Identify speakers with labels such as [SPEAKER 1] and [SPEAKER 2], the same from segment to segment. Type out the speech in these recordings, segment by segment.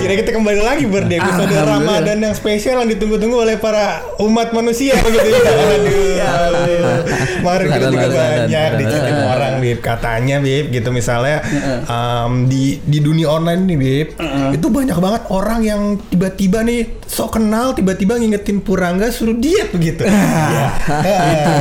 [SPEAKER 1] Kira kita kembali lagi ber di episode
[SPEAKER 2] Alhamdulillah.
[SPEAKER 1] Ramadan yang spesial yang ditunggu-tunggu oleh para umat manusia begitu ya. Aduh. Kemarin kita juga banyak diceritain orang Bib katanya Bib gitu misalnya em, di di dunia online nih Bib itu banyak banget orang yang tiba-tiba nih sok kenal tiba-tiba ngingetin Purangga suruh diet begitu. Iya.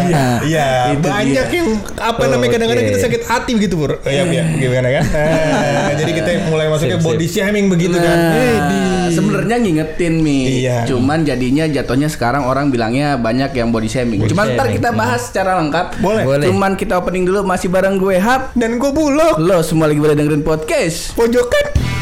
[SPEAKER 1] Iya. Iya, banyak yang apa namanya kadang-kadang kita sakit hati begitu Pur. Iya, iya, gimana kan? Jadi kita mulai masuknya body shaming begitu kan.
[SPEAKER 2] Nah, sebenarnya ngingetin mi,
[SPEAKER 1] Iya.
[SPEAKER 2] cuman jadinya jatuhnya sekarang orang bilangnya banyak yang body shaming.
[SPEAKER 3] Body
[SPEAKER 2] cuman ntar kita bahas secara lengkap.
[SPEAKER 1] Boleh.
[SPEAKER 3] Boleh.
[SPEAKER 2] Cuman kita opening dulu masih bareng gue Hap.
[SPEAKER 1] Dan gue bulog
[SPEAKER 2] Lo semua lagi pada dengerin podcast.
[SPEAKER 1] pojokan.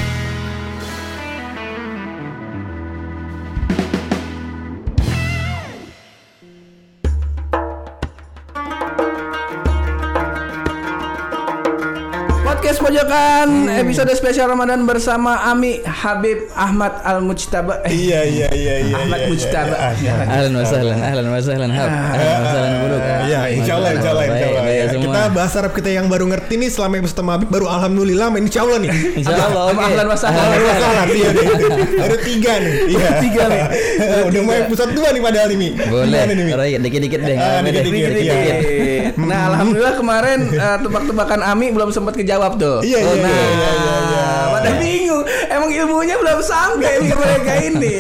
[SPEAKER 2] Pojokan episode spesial Ramadan bersama Ami Habib Ahmad Al Mujtaba. Eh,
[SPEAKER 1] Iya iya iya iya.
[SPEAKER 2] Ahmad
[SPEAKER 1] iya,
[SPEAKER 2] Mujtaba.
[SPEAKER 1] iya, iya.
[SPEAKER 3] Ahlan wa sahlan, ahlan wa sahlan, hab. Ahlan wa sahlan buluk.
[SPEAKER 1] Iya, insya Allah, insya Allah, insya Allah.
[SPEAKER 3] Baik,
[SPEAKER 1] ya. Kita bahas Arab kita yang baru ngerti nih selama episode sama Habib baru alhamdulillah, men, insya Allah nih.
[SPEAKER 3] Insya Allah,
[SPEAKER 2] Sama
[SPEAKER 3] oke.
[SPEAKER 2] ahlan wa sahlan.
[SPEAKER 1] Ahlan wa sahlan, iya. Baru tiga nih. Iya.
[SPEAKER 2] Tiga nih.
[SPEAKER 1] Udah mau episode dua nih padahal Mi.
[SPEAKER 3] Boleh. Right, dikit-dikit deh.
[SPEAKER 1] Ah, dikit-dikit, iya.
[SPEAKER 2] Nah, alhamdulillah kemarin eh, tebak-tebakan Ami belum sempat kejawab tuh.
[SPEAKER 1] Iya, iya,
[SPEAKER 2] nah,
[SPEAKER 1] iya, iya, iya, iya.
[SPEAKER 2] pada bingung. Emang ilmunya belum sampai nih mereka ini.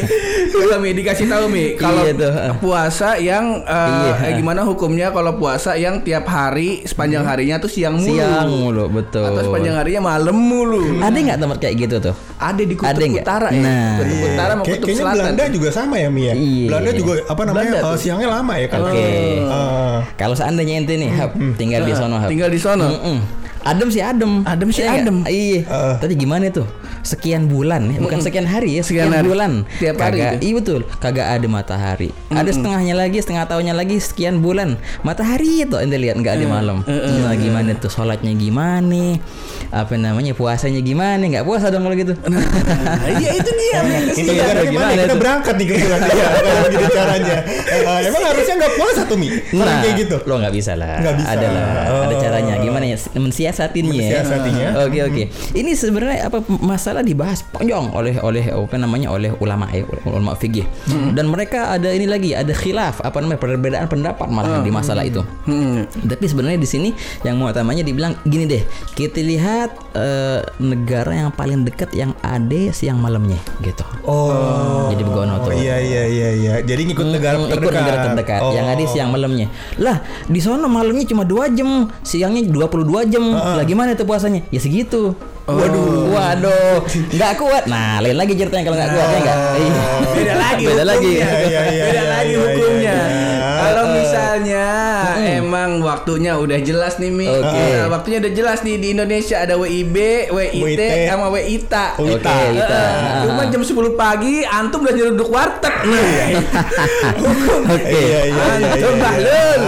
[SPEAKER 2] Udah Mi dikasih tahu Mi kalau
[SPEAKER 3] Iya tuh, ah.
[SPEAKER 2] puasa yang eh,
[SPEAKER 3] Iya.
[SPEAKER 2] eh, gimana hukumnya kalau puasa yang tiap hari sepanjang harinya tuh siang mulu.
[SPEAKER 3] Siang mulu, betul.
[SPEAKER 2] Atau sepanjang harinya malam mulu.
[SPEAKER 3] Ada nggak tempat kayak gitu tuh?
[SPEAKER 2] Ada di kutub
[SPEAKER 3] Ada
[SPEAKER 2] utara ya.
[SPEAKER 3] Nah.
[SPEAKER 2] Kutub utara mau
[SPEAKER 1] Kayak-
[SPEAKER 2] kutub
[SPEAKER 1] Kayaknya
[SPEAKER 2] selatan.
[SPEAKER 1] Belanda juga sama ya Mi ya.
[SPEAKER 3] Iya.
[SPEAKER 1] Belanda juga apa namanya
[SPEAKER 2] tuh.
[SPEAKER 1] siangnya lama ya kan.
[SPEAKER 3] Oke.
[SPEAKER 1] Eh,
[SPEAKER 3] Kalau seandainya ente nih, hab, tinggal di sono, hab.
[SPEAKER 2] Tinggal di sono.
[SPEAKER 3] Mm-mm. Adem sih adem.
[SPEAKER 2] Adem sih
[SPEAKER 3] Iya
[SPEAKER 2] adem.
[SPEAKER 3] Iya.
[SPEAKER 1] Heeh.
[SPEAKER 3] Tadi gimana tuh? Sekian bulan ya, bukan sekian hari ya,
[SPEAKER 2] Sekian
[SPEAKER 3] sekian,
[SPEAKER 2] hari.
[SPEAKER 3] bulan.
[SPEAKER 2] Tiap hari
[SPEAKER 3] Kagak, iya betul. Kagak ada matahari. Ada setengahnya lagi, setengah tahunnya lagi, sekian bulan. Matahari itu ente lihat nggak ada malam. Nah, gimana tuh sholatnya gimana? Apa namanya puasanya gimana? Nggak puasa dong kalau gitu.
[SPEAKER 2] Nah, Iya itu dia.
[SPEAKER 1] Itu
[SPEAKER 3] Iya,
[SPEAKER 1] caranya
[SPEAKER 3] gimana?
[SPEAKER 1] Kita
[SPEAKER 3] itu?
[SPEAKER 1] berangkat nih kebetulan. Kalau gitu caranya. Eh, emang harusnya nggak puasa tuh Mi? Orang kayak gitu.
[SPEAKER 3] Lo nggak bisa lah.
[SPEAKER 1] Nggak bisa.
[SPEAKER 3] Ada lah. Ada
[SPEAKER 1] Oh.
[SPEAKER 3] caranya. Gimana ya? Mensiasatinya.
[SPEAKER 1] Mensiasatinya.
[SPEAKER 3] Oke oke. Ini sebenarnya apa masalah dibahas panjang oleh oleh apa namanya oleh ulama ya ulama fikih. Dan mereka ada ini lagi ada khilaf apa namanya perbedaan pendapat malah di masalah itu.
[SPEAKER 2] Hmm.
[SPEAKER 3] Tapi sebenarnya di sini yang mau utamanya dibilang gini deh, kita lihat eh, negara yang paling dekat yang ada siang malamnya gitu.
[SPEAKER 1] Oh.
[SPEAKER 3] Jadi begono tuh.
[SPEAKER 1] iya iya iya iya. Jadi ngikut negara
[SPEAKER 3] Hmm,
[SPEAKER 1] terdekat.
[SPEAKER 3] ikut negara terdekat
[SPEAKER 1] Oh.
[SPEAKER 3] yang ada siang malamnya lah di sono malamnya cuma dua jam siangnya 22 jam lah gimana tuh puasanya ya segitu waduh. Waduh. Nggak kuat. Nah lain lagi ceritanya kalau nggak kuat ya nggak? Iya.
[SPEAKER 2] beda lagi
[SPEAKER 3] beda lagi.
[SPEAKER 2] hukumnya.
[SPEAKER 1] Iya, iya, iya,
[SPEAKER 2] beda
[SPEAKER 1] iya,
[SPEAKER 2] lagi
[SPEAKER 1] iya,
[SPEAKER 2] hukumnya.
[SPEAKER 1] iya, iya.
[SPEAKER 2] kalau misalnya emang waktunya udah jelas nih Mi.
[SPEAKER 3] Oke.
[SPEAKER 2] Nah, waktunya udah jelas nih di Indonesia ada WIB WIT
[SPEAKER 1] WIT,
[SPEAKER 2] sama WITA
[SPEAKER 1] WITA.
[SPEAKER 3] Oke, WITA.
[SPEAKER 2] Eh, Cuma jam 10 pagi antum udah nyeruduk warteg. Nah hukum.
[SPEAKER 3] Oke.
[SPEAKER 1] Iya iya iya.
[SPEAKER 2] Antum
[SPEAKER 1] iya,
[SPEAKER 2] bahlul.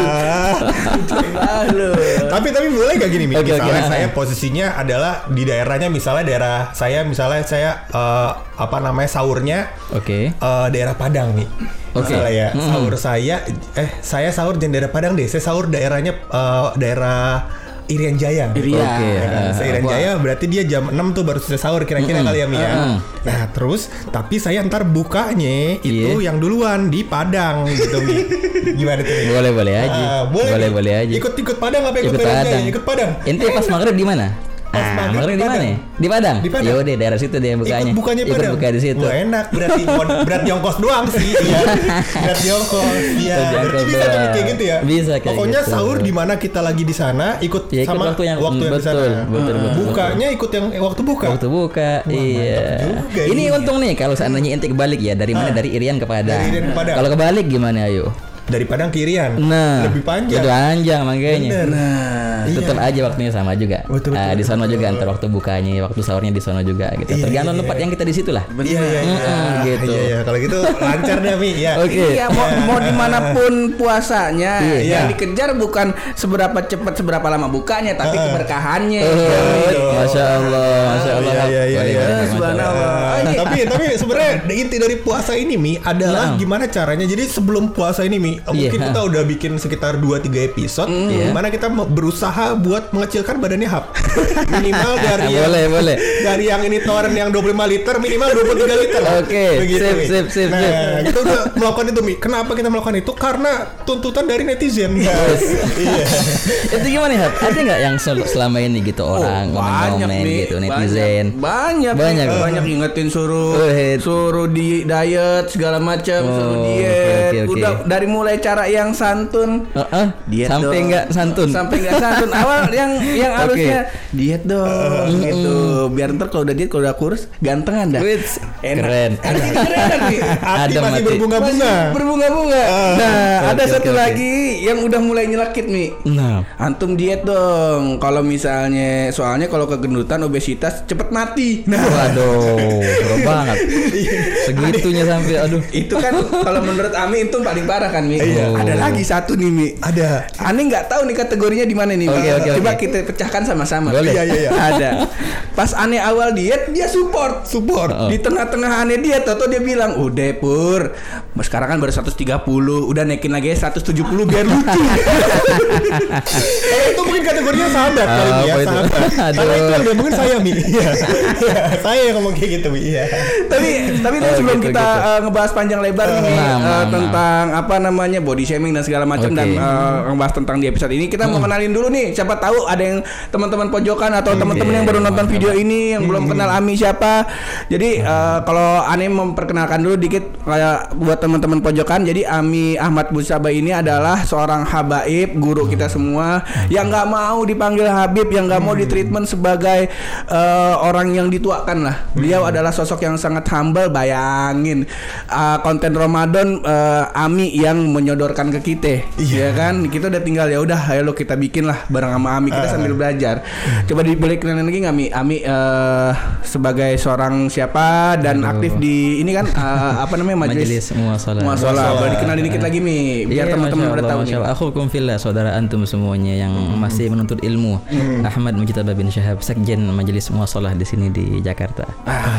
[SPEAKER 1] Tapi tapi boleh gak gini misalnya saya posisinya adalah di daerahnya misalnya daerah saya misalnya saya eh, apa namanya sahurnya
[SPEAKER 3] oke
[SPEAKER 1] eh, daerah Padang nih.
[SPEAKER 3] Oke.
[SPEAKER 1] Misalnya ya sahur saya eh saya sahur di daerah Padang deh. Saya sahur daerahnya eh, daerah Irian Jaya.
[SPEAKER 2] Irian.
[SPEAKER 3] Oke,
[SPEAKER 1] Ya kan?
[SPEAKER 3] ah,
[SPEAKER 1] Saya Irian. Jaya berarti dia jam 6 tuh baru selesai sahur kira-kira kali ya Mi ya.
[SPEAKER 3] Mm-mm.
[SPEAKER 1] Nah, terus tapi saya ntar bukanya itu
[SPEAKER 3] Iya.
[SPEAKER 1] yang duluan di Padang gitu Mi. Gimana tuh? Mi?
[SPEAKER 3] boleh boleh aja
[SPEAKER 1] Ah, boleh
[SPEAKER 3] boleh boleh aja
[SPEAKER 1] Ikut ikut Padang apa ikut,
[SPEAKER 3] ikut
[SPEAKER 1] Irian Jaya?
[SPEAKER 3] Padang
[SPEAKER 1] Ikut Padang.
[SPEAKER 3] ente pas maghrib di mana Ah,
[SPEAKER 1] maghrib
[SPEAKER 3] di mana? Di Padang.
[SPEAKER 1] Di Padang.
[SPEAKER 3] Ya udah daerah situ deh bukanya.
[SPEAKER 1] Ikut bukannya
[SPEAKER 3] Ikut
[SPEAKER 1] Padang.
[SPEAKER 3] buka di situ.
[SPEAKER 1] Wah, enak berarti berat jongkos doang sih. Iya. berat jongkos. Iya. Berarti
[SPEAKER 3] jongkos
[SPEAKER 1] bisa
[SPEAKER 3] doang.
[SPEAKER 1] kayak gitu ya.
[SPEAKER 3] Bisa kayak
[SPEAKER 1] Pokoknya
[SPEAKER 3] gitu.
[SPEAKER 1] sahur di mana kita lagi di sana ikut
[SPEAKER 3] Ya, ikut
[SPEAKER 1] sama
[SPEAKER 3] waktu yang-
[SPEAKER 1] waktu yang di
[SPEAKER 3] betul,
[SPEAKER 1] sana.
[SPEAKER 3] betul, betul,
[SPEAKER 1] Bukanya ikut yang eh, waktu buka.
[SPEAKER 3] Waktu buka, iya.
[SPEAKER 1] juga
[SPEAKER 3] Ini
[SPEAKER 1] ini.
[SPEAKER 3] untung nih kalau seandainya ente kebalik ya dari mana? Dari Irian ke Padang.
[SPEAKER 1] Dari Irian ke Padang.
[SPEAKER 3] Kalau kebalik gimana ayo?
[SPEAKER 1] Dari Padang ke Irian.
[SPEAKER 3] Nah,
[SPEAKER 1] lebih panjang.
[SPEAKER 3] Itu panjang makanya.
[SPEAKER 1] Bener.
[SPEAKER 2] Nah,
[SPEAKER 1] Iya.
[SPEAKER 3] Tetap aja waktunya sama juga.
[SPEAKER 1] Betul,
[SPEAKER 3] Ah,
[SPEAKER 1] betul,
[SPEAKER 3] di sana juga antar waktu bukanya, waktu sahurnya di sana juga gitu.
[SPEAKER 1] Iya,
[SPEAKER 3] Tergantung
[SPEAKER 1] iya,
[SPEAKER 3] tempat
[SPEAKER 1] iya.
[SPEAKER 3] yang kita di situ lah.
[SPEAKER 1] Iya iya iya.
[SPEAKER 3] Mm-mm, gitu.
[SPEAKER 1] Iya iya kalau gitu lancar deh Mi ya.
[SPEAKER 3] Oke.
[SPEAKER 2] Iya, mau, mau di mana pun puasanya,
[SPEAKER 3] Iya.
[SPEAKER 2] yang dikejar bukan seberapa cepat seberapa lama bukanya, tapi keberkahannya.
[SPEAKER 3] Oh, Masya Allah, Masya Allah.
[SPEAKER 1] Iya, iya, iya, iya.
[SPEAKER 2] Subhanallah.
[SPEAKER 3] Allah.
[SPEAKER 1] Ah, tapi tapi sebenarnya inti dari puasa ini mi adalah
[SPEAKER 3] Nah.
[SPEAKER 1] gimana caranya jadi sebelum puasa ini mi mungkin
[SPEAKER 3] Iya.
[SPEAKER 1] kita udah bikin sekitar 2-3 episode
[SPEAKER 3] Iya.
[SPEAKER 1] Di mana kita mau berusaha buat mengecilkan badannya Hap Minimal dari yang,
[SPEAKER 3] boleh boleh
[SPEAKER 1] Dari yang ini toren yang 25 liter Minimal 23 liter
[SPEAKER 3] Oke,
[SPEAKER 1] Begitu,
[SPEAKER 3] sip, sip, sip,
[SPEAKER 1] Nah
[SPEAKER 3] sip.
[SPEAKER 1] kita udah melakukan itu Mi Kenapa kita melakukan itu? Karena tuntutan dari netizen guys Iya
[SPEAKER 3] itu gimana ya ada nggak yang sel- selama ini gitu orang komen-komen
[SPEAKER 2] Mi.
[SPEAKER 3] gitu netizen
[SPEAKER 2] banyak banyak
[SPEAKER 3] Banyak.
[SPEAKER 2] Banyak ingetin suruh
[SPEAKER 3] Oh, hit.
[SPEAKER 2] suruh di diet segala macam suruh
[SPEAKER 3] Oh,
[SPEAKER 2] diet
[SPEAKER 3] oke, oke, oke.
[SPEAKER 2] udah dari mulai cara yang santun.
[SPEAKER 3] Heeh,
[SPEAKER 2] diet
[SPEAKER 3] sampai
[SPEAKER 2] dong.
[SPEAKER 3] nggak santun.
[SPEAKER 2] Sampai nggak santun. Awal yang yang harusnya diet dong gitu. Biar ntar kalau udah diet kalau udah kurus gantengan dah.
[SPEAKER 3] Wits,
[SPEAKER 2] Enak.
[SPEAKER 3] keren.
[SPEAKER 2] keren nih
[SPEAKER 1] Hati
[SPEAKER 3] Ada
[SPEAKER 1] masih berbunga-bunga
[SPEAKER 2] berbunga-bunga nah
[SPEAKER 3] Oke,
[SPEAKER 2] ada
[SPEAKER 3] oke,
[SPEAKER 2] satu
[SPEAKER 3] oke.
[SPEAKER 2] lagi yang udah mulai nyelakit mi
[SPEAKER 3] nah
[SPEAKER 2] Antum diet dong. Kalau misalnya soalnya kalau kegendutan obesitas cepet mati. Nah,
[SPEAKER 3] waduh serem banget segitunya sampai aduh
[SPEAKER 2] itu kan kalau menurut Ami itu paling parah kan Mi.
[SPEAKER 3] Iya.
[SPEAKER 2] Ada lagi satu nih Mi.
[SPEAKER 1] Ada
[SPEAKER 2] Aneh nggak tahu nih kategorinya di mana nih.
[SPEAKER 3] Oke, oke,
[SPEAKER 2] Coba
[SPEAKER 3] oke.
[SPEAKER 2] kita pecahkan sama-sama.
[SPEAKER 1] Iya, iya, iya.
[SPEAKER 2] Ada. Pas aneh awal diet dia support.
[SPEAKER 1] Support
[SPEAKER 3] Oh.
[SPEAKER 2] Di tengah-tengah aneh diet atau dia bilang, "Udah, Pur. Sekarang kan baru 130, udah naikin lagi 170 biar lucu."
[SPEAKER 1] Eh, itu mungkin kategorinya sahabat kali Mi ya, sahabat.
[SPEAKER 3] Aduh.
[SPEAKER 1] Karena itu yang ngomongin saya Mi. Iya. Iya, Saya yang ngomong kayak gitu Mi. Iya.
[SPEAKER 2] tapi tapi
[SPEAKER 3] Oh,
[SPEAKER 2] sebelum
[SPEAKER 3] gitu,
[SPEAKER 2] kita
[SPEAKER 3] gitu.
[SPEAKER 2] uh, ngebahas panjang lebar nih
[SPEAKER 3] Nah,
[SPEAKER 2] uh,
[SPEAKER 3] nah, nah.
[SPEAKER 2] tentang apa namanya body shaming dan segala macam
[SPEAKER 3] Oke.
[SPEAKER 2] dan uh, ngebahas tentang di episode ini kita mau kenalin dulu nih siapa tahu ada yang teman-teman pojokan atau teman-teman yang baru nonton video ini yang belum kenal Ami siapa jadi uh, kalau Ani memperkenalkan dulu dikit kayak buat teman-teman pojokan jadi Ami Ahmad Busaba ini adalah seorang habaib guru kita semua yang nggak mau dipanggil Habib yang nggak mau ditreatment sebagai uh, orang yang dituakan lah. Beliau adalah sosok yang sangat humble bayangin. Uh, konten Ramadan uh, Ami yang menyodorkan ke kita iya. kan? Kita udah tinggal ya udah ayo lo kita bikin lah bareng sama Ami kita sambil belajar. Coba di boleh kenalin lagi nggak Mi? Ami uh, sebagai seorang siapa? dan aktif di ini kan uh, apa namanya majelis
[SPEAKER 3] majelis muasalah
[SPEAKER 2] Muasalah boleh dikenalin dikit lagi Mi biar
[SPEAKER 3] Iya,
[SPEAKER 2] teman-teman pada tahu
[SPEAKER 3] Masya
[SPEAKER 2] nih
[SPEAKER 3] Allah. Akhukum fillah, saudara antum semuanya yang masih menuntut ilmu. Ahmad Mujtaba bin Syahab, sekjen Majelis Muasalah di sini di Jakarta.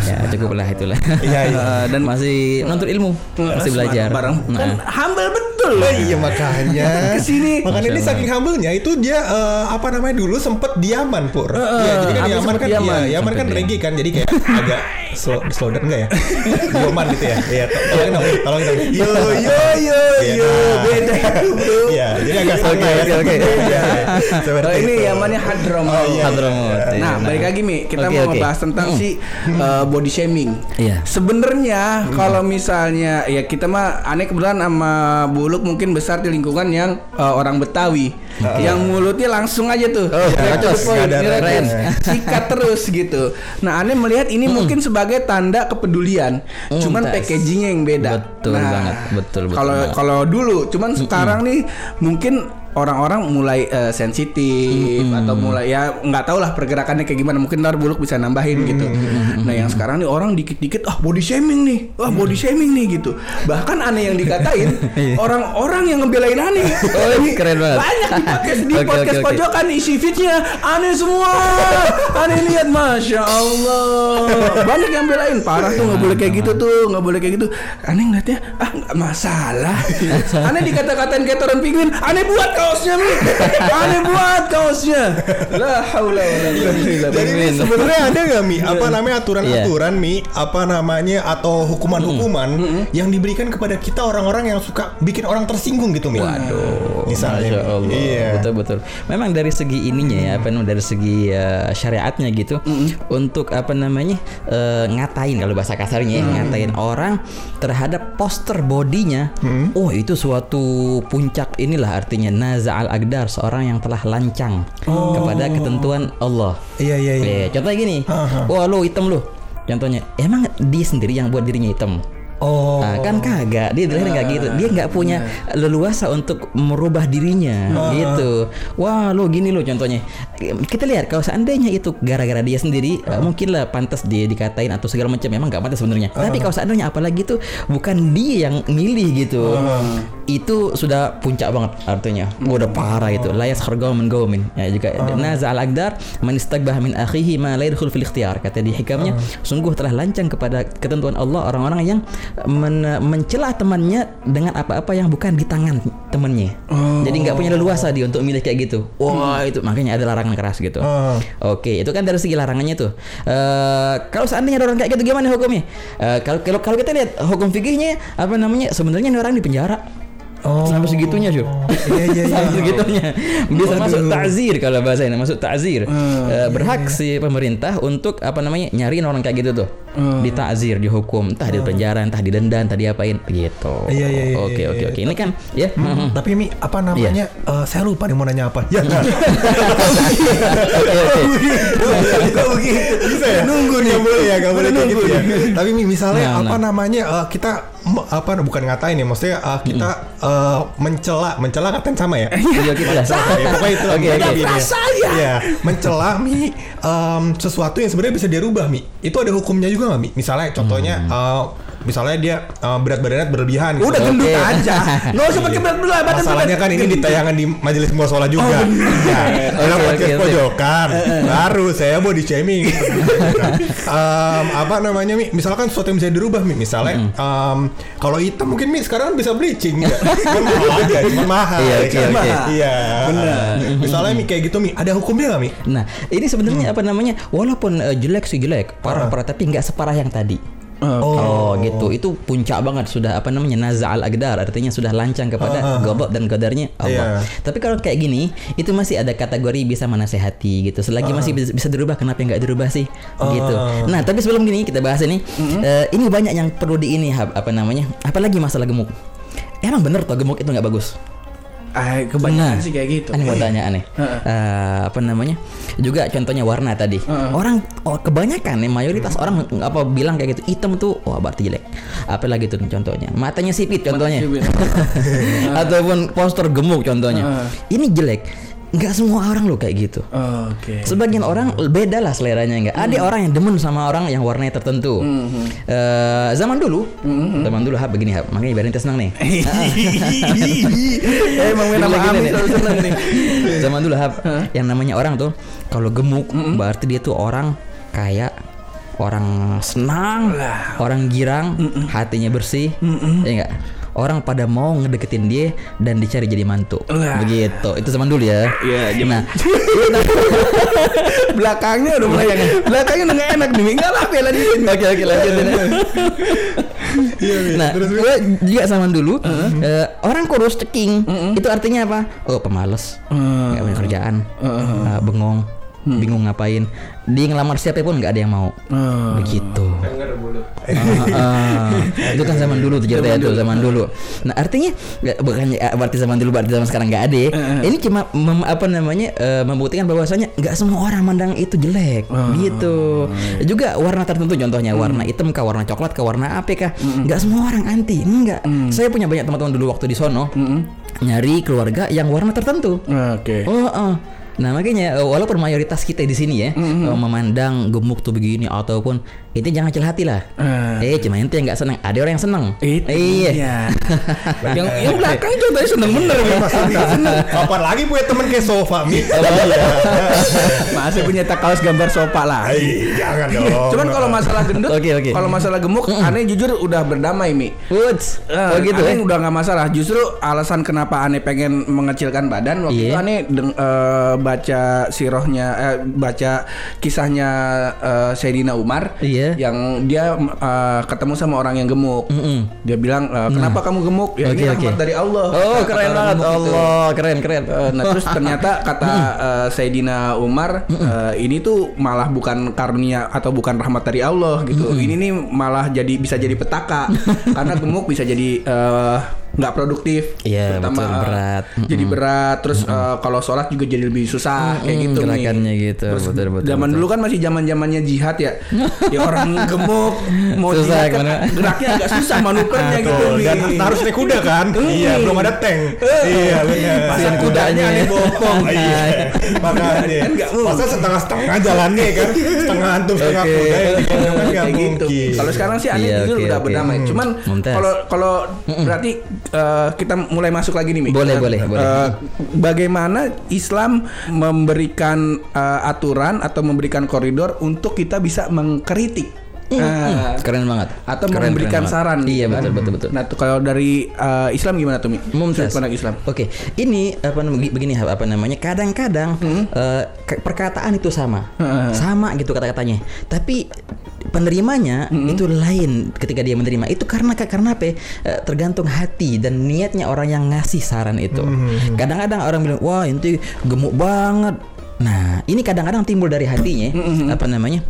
[SPEAKER 3] ya, cukuplah itulah.
[SPEAKER 1] Iya, iya.
[SPEAKER 3] Dan masih menuntut ilmu, masih belajar.
[SPEAKER 2] bareng kan
[SPEAKER 3] Nah.
[SPEAKER 2] humble betul
[SPEAKER 1] Oh, iya makanya
[SPEAKER 2] Ke sini.
[SPEAKER 1] makanya ini saking humble-nya itu dia eh, apa namanya dulu sempet di Yaman pur Iya jadi kan Yaman kan
[SPEAKER 2] Yaman.
[SPEAKER 1] iya, Yaman kan
[SPEAKER 3] Sempet di
[SPEAKER 1] reggae kan jadi kayak agak slow, slow down enggak ya Yoman gitu ya iya to- tolongin dong tolongin dong
[SPEAKER 2] yo yo yo
[SPEAKER 1] Iya,
[SPEAKER 2] yo
[SPEAKER 1] nah.
[SPEAKER 2] beda bro
[SPEAKER 1] iya jadi agak
[SPEAKER 3] Oke,
[SPEAKER 1] ya
[SPEAKER 3] oke, oke.
[SPEAKER 1] Iya, seperti
[SPEAKER 2] Oh, ini
[SPEAKER 1] itu.
[SPEAKER 2] Yamannya Hadramut.
[SPEAKER 1] Oh, iya.
[SPEAKER 3] Hadramut.
[SPEAKER 2] Nah,
[SPEAKER 3] Iya,
[SPEAKER 2] balik lagi Mi, kita mau ngebahas tentang si uh, body shaming.
[SPEAKER 3] Iya.
[SPEAKER 2] Sebenarnya kalau misalnya ya kita mah aneh kebetulan sama Buluk mungkin besar di lingkungan yang uh, orang Betawi. Yang mulutnya langsung aja tuh.
[SPEAKER 3] Oh,
[SPEAKER 2] to- Sikat terus gitu. Nah, aneh melihat ini mungkin sebagai tanda kepedulian.
[SPEAKER 3] Mm,
[SPEAKER 2] Cuman
[SPEAKER 3] tes.
[SPEAKER 2] packagingnya yang beda.
[SPEAKER 3] Betul banget, betul, betul
[SPEAKER 2] Kalau kalau dulu, cuman sekarang nih mungkin orang-orang mulai eh, sensitif atau mulai ya nggak tahu lah pergerakannya kayak gimana. Mungkin ntar buluk bisa nambahin gitu. Nah yang sekarang nih orang dikit-dikit ah body shaming nih. Wah body shaming nih gitu. Bahkan aneh yang dikatain orang-orang yang ngebelain aneh
[SPEAKER 3] Oh,
[SPEAKER 2] Ini
[SPEAKER 3] keren banget.
[SPEAKER 2] banyak di podcast di
[SPEAKER 3] Oke,
[SPEAKER 2] podcast
[SPEAKER 3] oke.
[SPEAKER 2] pojokan isi feednya aneh semua. Aneh lihat masya Allah. Banyak yang belain. Parah tuh nggak boleh kayak gitu tuh nggak boleh kayak gitu. Aneh ngeliatnya ah nggak masalah. Aneh dikata-katain kayak turun penguin aneh buat kaosnya mi aneh buat kaosnya la haula wala
[SPEAKER 1] Jadi sebenarnya ada nggak mi apa namanya aturan-aturan
[SPEAKER 3] Iya.
[SPEAKER 1] mi apa namanya atau hukuman-hukuman yang diberikan kepada kita orang-orang yang suka bikin orang tersinggung gitu mi. Waduh. Misalnya.
[SPEAKER 3] Masya Allah.
[SPEAKER 1] Iya.
[SPEAKER 3] Betul betul. Memang dari segi ininya ya, apa namanya dari segi eh, syariatnya gitu, untuk apa namanya eh, ngatain kalau bahasa kasarnya ya, ngatain orang terhadap poster bodinya, oh itu suatu puncak inilah artinya naza al agdar seorang yang telah lancang kepada ketentuan Allah.
[SPEAKER 1] Iya iya iya.
[SPEAKER 3] Eh, contohnya gini,
[SPEAKER 1] Aha.
[SPEAKER 3] wah lo hitam lo. Contohnya, emang dia sendiri yang buat dirinya hitam.
[SPEAKER 1] Oh.
[SPEAKER 3] Ah, kan kagak. Dia dilahirkan nggak gitu. dia nggak punya leluasa untuk merubah dirinya gitu. Wah lo gini lo contohnya. Kita lihat kalau seandainya itu gara-gara dia sendiri eh, mungkin lah pantas dia dikatain atau segala macam. Memang nggak pantas sebenarnya. Tapi kalau seandainya apalagi itu bukan dia yang milih gitu itu sudah puncak banget artinya udah parah itu layas gaumin ya juga naza al agdar man istagbah min akhihi ma la yadkhul fil ikhtiyar kata di hikamnya sungguh telah lancang kepada ketentuan Allah orang-orang yang men- mencela temannya dengan apa-apa yang bukan di tangan temannya. Jadi nggak punya leluasa dia untuk milih kayak gitu. Wah itu makanya ada larangan keras gitu.
[SPEAKER 1] Oh.
[SPEAKER 3] Oke, itu kan dari segi larangannya tuh. Eh kalau seandainya ada orang kayak gitu gimana hukumnya? Eh, kalau kalau kalau kita lihat hukum fikihnya apa namanya? Sebenarnya orang di penjara.
[SPEAKER 1] Oh.
[SPEAKER 3] Sampai segitunya, Syur.
[SPEAKER 1] Iya iya iya.
[SPEAKER 3] Sampai segitunya. Bisa masuk takzir kalau bahasa ini, masuk takzir. Eh, berhak si pemerintah untuk apa namanya? nyariin orang kayak gitu tuh. Di takzir, dihukum, entah di penjara, entah didenda, entah diapain gitu.
[SPEAKER 1] Iya, iya, iya,
[SPEAKER 3] Oke,
[SPEAKER 1] iya,
[SPEAKER 3] oke,
[SPEAKER 1] iya.
[SPEAKER 3] oke. Ini kan ya. mhm.
[SPEAKER 1] Tapi Mi, apa namanya? Eh, saya lupa nih mau nanya apa. Ya.
[SPEAKER 3] Oke, oke.
[SPEAKER 1] Gak begitu. Bisa ya? Nunggu nih. Gak boleh ya, gak boleh kayak gitu ya. Tapi Mi, misalnya
[SPEAKER 3] Nah,
[SPEAKER 1] apa
[SPEAKER 3] nah.
[SPEAKER 1] namanya? eh, kita apa bukan ngatain ya, maksudnya eh, kita eh, mencela, mencela katain sama ya.
[SPEAKER 3] Iya, kita lah.
[SPEAKER 1] Ya, pokoknya itu
[SPEAKER 3] Oke, oke.
[SPEAKER 1] ya. Iya, mencela Mi em, sesuatu yang sebenarnya bisa dirubah Mi. Itu ada hukumnya juga nggak Mi? Misalnya contohnya eh, misalnya dia eh, berat badannya berlebihan gitu.
[SPEAKER 2] Udah gendut
[SPEAKER 3] Oke.
[SPEAKER 2] aja. Nggak usah pakai berat belah badan
[SPEAKER 1] Masalahnya kan ini ditayangan di majelis musola juga. ya, ada
[SPEAKER 3] Oke,
[SPEAKER 1] podcast
[SPEAKER 3] oke, oke.
[SPEAKER 1] pojokan. Baru saya body shaming. Em, apa namanya Mi? Misalkan sesuatu yang bisa dirubah Mi. Misalnya em, kalau hitam mungkin Mi sekarang bisa bleaching ya. Kan mahal aja, cuma mahal.
[SPEAKER 3] Iya,
[SPEAKER 1] ya
[SPEAKER 3] oke,
[SPEAKER 1] kan?
[SPEAKER 3] oke.
[SPEAKER 1] Iya. Misalnya Mi kayak gitu Mi, ada hukumnya nggak Mi?
[SPEAKER 3] Nah, ini sebenarnya apa namanya? Walaupun eh, jelek sih jelek, parah-parah tapi nggak separah yang tadi. Oh. gitu. Itu puncak banget sudah apa namanya nazal agdar artinya sudah lancang kepada godok dan qadarnya Allah.
[SPEAKER 1] Iya.
[SPEAKER 3] Tapi kalau kayak gini itu masih ada kategori bisa menasehati gitu. Selagi masih bisa, bisa dirubah kenapa nggak dirubah sih? Gitu. Nah, tapi sebelum gini kita bahas ini eh, ini banyak yang perlu di ini apa namanya? Apalagi masalah gemuk. Emang bener toh gemuk itu nggak bagus?
[SPEAKER 2] Ah, kebanyakan
[SPEAKER 3] Nah,
[SPEAKER 2] sih kayak gitu.
[SPEAKER 3] Aneh mau tanya aneh. Eh, apa namanya? Juga contohnya warna tadi. Orang oh, kebanyakan nih mayoritas orang ng- apa bilang kayak gitu hitam tuh wah berarti jelek. Apalagi tuh contohnya matanya sipit contohnya.
[SPEAKER 2] sipit.
[SPEAKER 3] Ataupun poster gemuk contohnya. Ini jelek. Nggak semua orang loh kayak gitu.
[SPEAKER 2] Oke.
[SPEAKER 3] Sebagian orang beda lah seleranya enggak. Ada orang yang demen sama orang yang warnanya tertentu. Eh, zaman dulu, zaman dulu hab begini hab. Makanya ente senang nih.
[SPEAKER 2] Eh, Emang main
[SPEAKER 3] Gini,
[SPEAKER 2] sama
[SPEAKER 3] gini
[SPEAKER 2] Ami
[SPEAKER 3] nih. Zaman dulu Hab, yang namanya orang tuh kalau gemuk berarti dia tuh orang kayak orang senang, orang girang, hatinya bersih, ya enggak? Orang pada mau ngedeketin dia dan dicari jadi mantu.
[SPEAKER 2] Lah.
[SPEAKER 3] Begitu. Itu zaman dulu ya.
[SPEAKER 2] Iya,
[SPEAKER 3] Nah,
[SPEAKER 2] belakangnya udah mulai belakangnya udah nggak enak nih. Enggak lah diri
[SPEAKER 3] Oke oke lanjutin. nah, gua juga zaman dulu eh, orang kurus ceking. Itu artinya apa? Oh pemalas, nggak punya kerjaan, eh, bengong, bingung ngapain. Dia ngelamar siapa pun nggak ada yang mau. Begitu. Ah, ah. itu kan zaman dulu tuh ceritanya tuh zaman dulu. Nah artinya bukan ya, berarti zaman dulu berarti zaman sekarang nggak ada. ya. Ini cuma mem- apa namanya eh, membuktikan bahwasanya nggak semua orang mandang itu jelek gitu. Juga warna tertentu contohnya warna hitam kah warna coklat kah warna apa kah nggak semua orang anti enggak. Saya punya banyak teman-teman dulu waktu di sono nyari keluarga yang warna tertentu.
[SPEAKER 2] Oke.
[SPEAKER 3] Oh, oh. Nah makanya eh, walaupun mayoritas kita di sini ya eh, memandang gemuk tuh begini ataupun itu jangan kecil hati lah. Eh cuma ente yang nggak senang. Ada orang yang senang.
[SPEAKER 2] Itu
[SPEAKER 3] Iya.
[SPEAKER 2] dia. yang yang belakang juga tadi seneng bener Mi.
[SPEAKER 1] Kapan lagi punya temen kayak sofa Mi?
[SPEAKER 2] Masih punya tak kaos gambar sopa lah.
[SPEAKER 1] Ay, jangan dong.
[SPEAKER 2] Cuman kalau masalah gendut,
[SPEAKER 3] Oke, oke.
[SPEAKER 2] kalau masalah gemuk, aneh jujur udah berdamai mi.
[SPEAKER 3] Woods.
[SPEAKER 2] Eh,
[SPEAKER 3] Oh gitu
[SPEAKER 2] aneh
[SPEAKER 3] ya.
[SPEAKER 2] udah nggak masalah. Justru alasan kenapa aneh pengen mengecilkan badan waktu
[SPEAKER 3] Iya.
[SPEAKER 2] itu aneh deng- eh, baca sirohnya, eh, baca kisahnya eh, Sayyidina Umar
[SPEAKER 3] Iya.
[SPEAKER 2] Yang dia eh, ketemu sama orang yang gemuk.
[SPEAKER 3] Mm-mm.
[SPEAKER 2] Dia bilang, eh, kenapa kamu gemuk? Ya
[SPEAKER 3] Oke,
[SPEAKER 2] ini rahmat dari Allah.
[SPEAKER 3] Oh
[SPEAKER 2] Kata
[SPEAKER 3] keren banget.
[SPEAKER 2] gemuk itu.
[SPEAKER 3] Allah keren keren.
[SPEAKER 2] Eh, nah terus ternyata kata eh, Sayyidina Umar eh, ini tuh malah bukan karunia atau bukan rahmat dari Allah gitu. Ini nih malah jadi bisa jadi petaka karena gemuk bisa jadi eh, nggak produktif.
[SPEAKER 3] Iya,
[SPEAKER 2] Terutama,
[SPEAKER 3] betul,
[SPEAKER 2] eh,
[SPEAKER 3] berat.
[SPEAKER 2] Jadi berat. Terus eh, kalau sholat juga jadi lebih susah kayak
[SPEAKER 3] Mm-mm,
[SPEAKER 2] gitu nih.
[SPEAKER 3] gerakannya gitu,
[SPEAKER 2] Terus
[SPEAKER 3] betul, betul,
[SPEAKER 2] zaman
[SPEAKER 3] betul.
[SPEAKER 2] dulu kan masih zaman zamannya jihad ya. ya orang gemuk mau
[SPEAKER 3] Susah,
[SPEAKER 2] jihad kan geraknya agak susah manuvernya gitu.
[SPEAKER 1] Tuh, dan harus naik kuda kan? Iya, belum ada tank. Iya, benar.
[SPEAKER 3] Kasihan
[SPEAKER 2] kudanya nih bopong.
[SPEAKER 1] Iya, makanya.
[SPEAKER 2] Kan.
[SPEAKER 1] Masa setengah-setengah jalannya kan? Setengah antum, setengah kuda kan
[SPEAKER 2] kayak gitu.
[SPEAKER 1] mungkin.
[SPEAKER 2] Kalau sekarang sih aneh
[SPEAKER 3] Iya,
[SPEAKER 2] jujur
[SPEAKER 3] oke,
[SPEAKER 2] udah berdamai.
[SPEAKER 3] Hmm.
[SPEAKER 2] Cuman kalau kalau berarti eh, kita mulai masuk lagi nih, Mi.
[SPEAKER 3] Boleh,
[SPEAKER 2] Eh,
[SPEAKER 3] boleh, boleh.
[SPEAKER 2] eh, bagaimana Islam memberikan eh, aturan atau memberikan koridor untuk kita bisa mengkritik Ah.
[SPEAKER 3] Keren banget.
[SPEAKER 2] atau
[SPEAKER 3] Keren,
[SPEAKER 2] memberikan
[SPEAKER 3] keren
[SPEAKER 2] saran
[SPEAKER 3] banget. Iya
[SPEAKER 2] kan.
[SPEAKER 3] betul betul betul.
[SPEAKER 2] Nah, tuh kalau dari uh, Islam gimana tuh, Mi?
[SPEAKER 3] Mumtaz.
[SPEAKER 2] Pandang Islam.
[SPEAKER 3] Oke, ini apa namanya begini apa namanya? Kadang-kadang eh, ke- perkataan itu sama,
[SPEAKER 2] Hmm.
[SPEAKER 3] sama gitu kata-katanya. Tapi penerimanya
[SPEAKER 2] Hmm.
[SPEAKER 3] itu lain ketika dia menerima. Itu karena karena apa? ya? Eh, tergantung hati dan niatnya orang yang ngasih saran itu.
[SPEAKER 2] Hmm.
[SPEAKER 3] Kadang-kadang orang bilang, wah inti gemuk banget. Nah, ini kadang-kadang timbul dari hatinya,
[SPEAKER 2] Hmm.
[SPEAKER 3] apa namanya?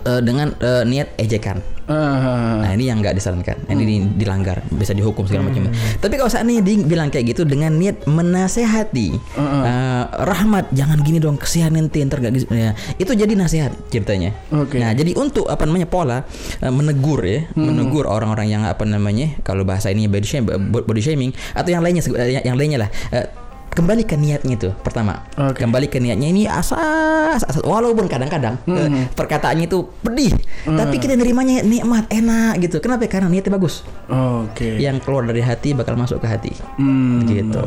[SPEAKER 3] eh, dengan eh, niat ejekan.
[SPEAKER 2] Ah.
[SPEAKER 3] Nah ini yang nggak disarankan, ini di- dilanggar, bisa dihukum segala macam. Tapi kalau saat ini dia bilang kayak gitu dengan niat menasehati, eh, rahmat jangan gini dong, kesian ente ntar gak. Ya, itu jadi nasihat ceritanya.
[SPEAKER 2] Oke.
[SPEAKER 3] Nah jadi untuk apa namanya pola eh, menegur ya, menegur orang-orang yang apa namanya kalau bahasa ini body shaming, body shaming atau yang lainnya eh, yang lainnya lah. eh, kembali ke niatnya itu pertama
[SPEAKER 2] Oke.
[SPEAKER 3] kembali ke niatnya ini asas, asas walaupun kadang-kadang eh, perkataannya itu pedih tapi kita nerimanya nikmat enak gitu kenapa karena niatnya bagus
[SPEAKER 2] Oke.
[SPEAKER 3] yang keluar dari hati bakal masuk ke hati
[SPEAKER 2] Hmm.
[SPEAKER 3] gitu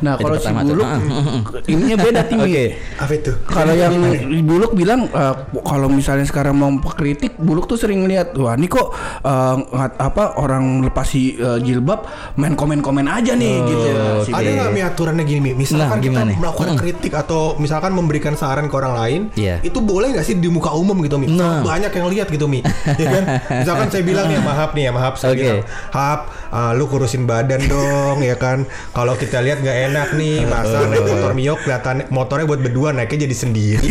[SPEAKER 2] Nah, kalau si. Buluk
[SPEAKER 3] Ah, ah, ah.
[SPEAKER 2] ininya beda tim.
[SPEAKER 3] Oke.
[SPEAKER 1] Apa itu?
[SPEAKER 2] Kalau yang Buluk bilang eh, kalau misalnya sekarang mau kritik, Buluk tuh sering lihat, wah ini kok ngat- apa orang lepas si eh, jilbab main komen-komen aja nih gitu. Si
[SPEAKER 1] Ada nggak mi aturannya gini mi? Misalkan
[SPEAKER 3] Nah,
[SPEAKER 1] kita melakukan kritik atau misalkan memberikan saran ke orang lain,
[SPEAKER 3] Iya.
[SPEAKER 1] itu boleh nggak sih di muka umum gitu mi?
[SPEAKER 3] Nah.
[SPEAKER 1] Banyak yang lihat gitu mi, ya kan? Misalkan saya bilang nih, maaf nih ya, maaf saya
[SPEAKER 3] Oke.
[SPEAKER 1] bilang, Hap, ah, lu kurusin badan dong, ya kan? Kalau kita lihat nggak enak nih, masa naik motor Mio kelihatan motornya buat berdua naiknya jadi sendiri.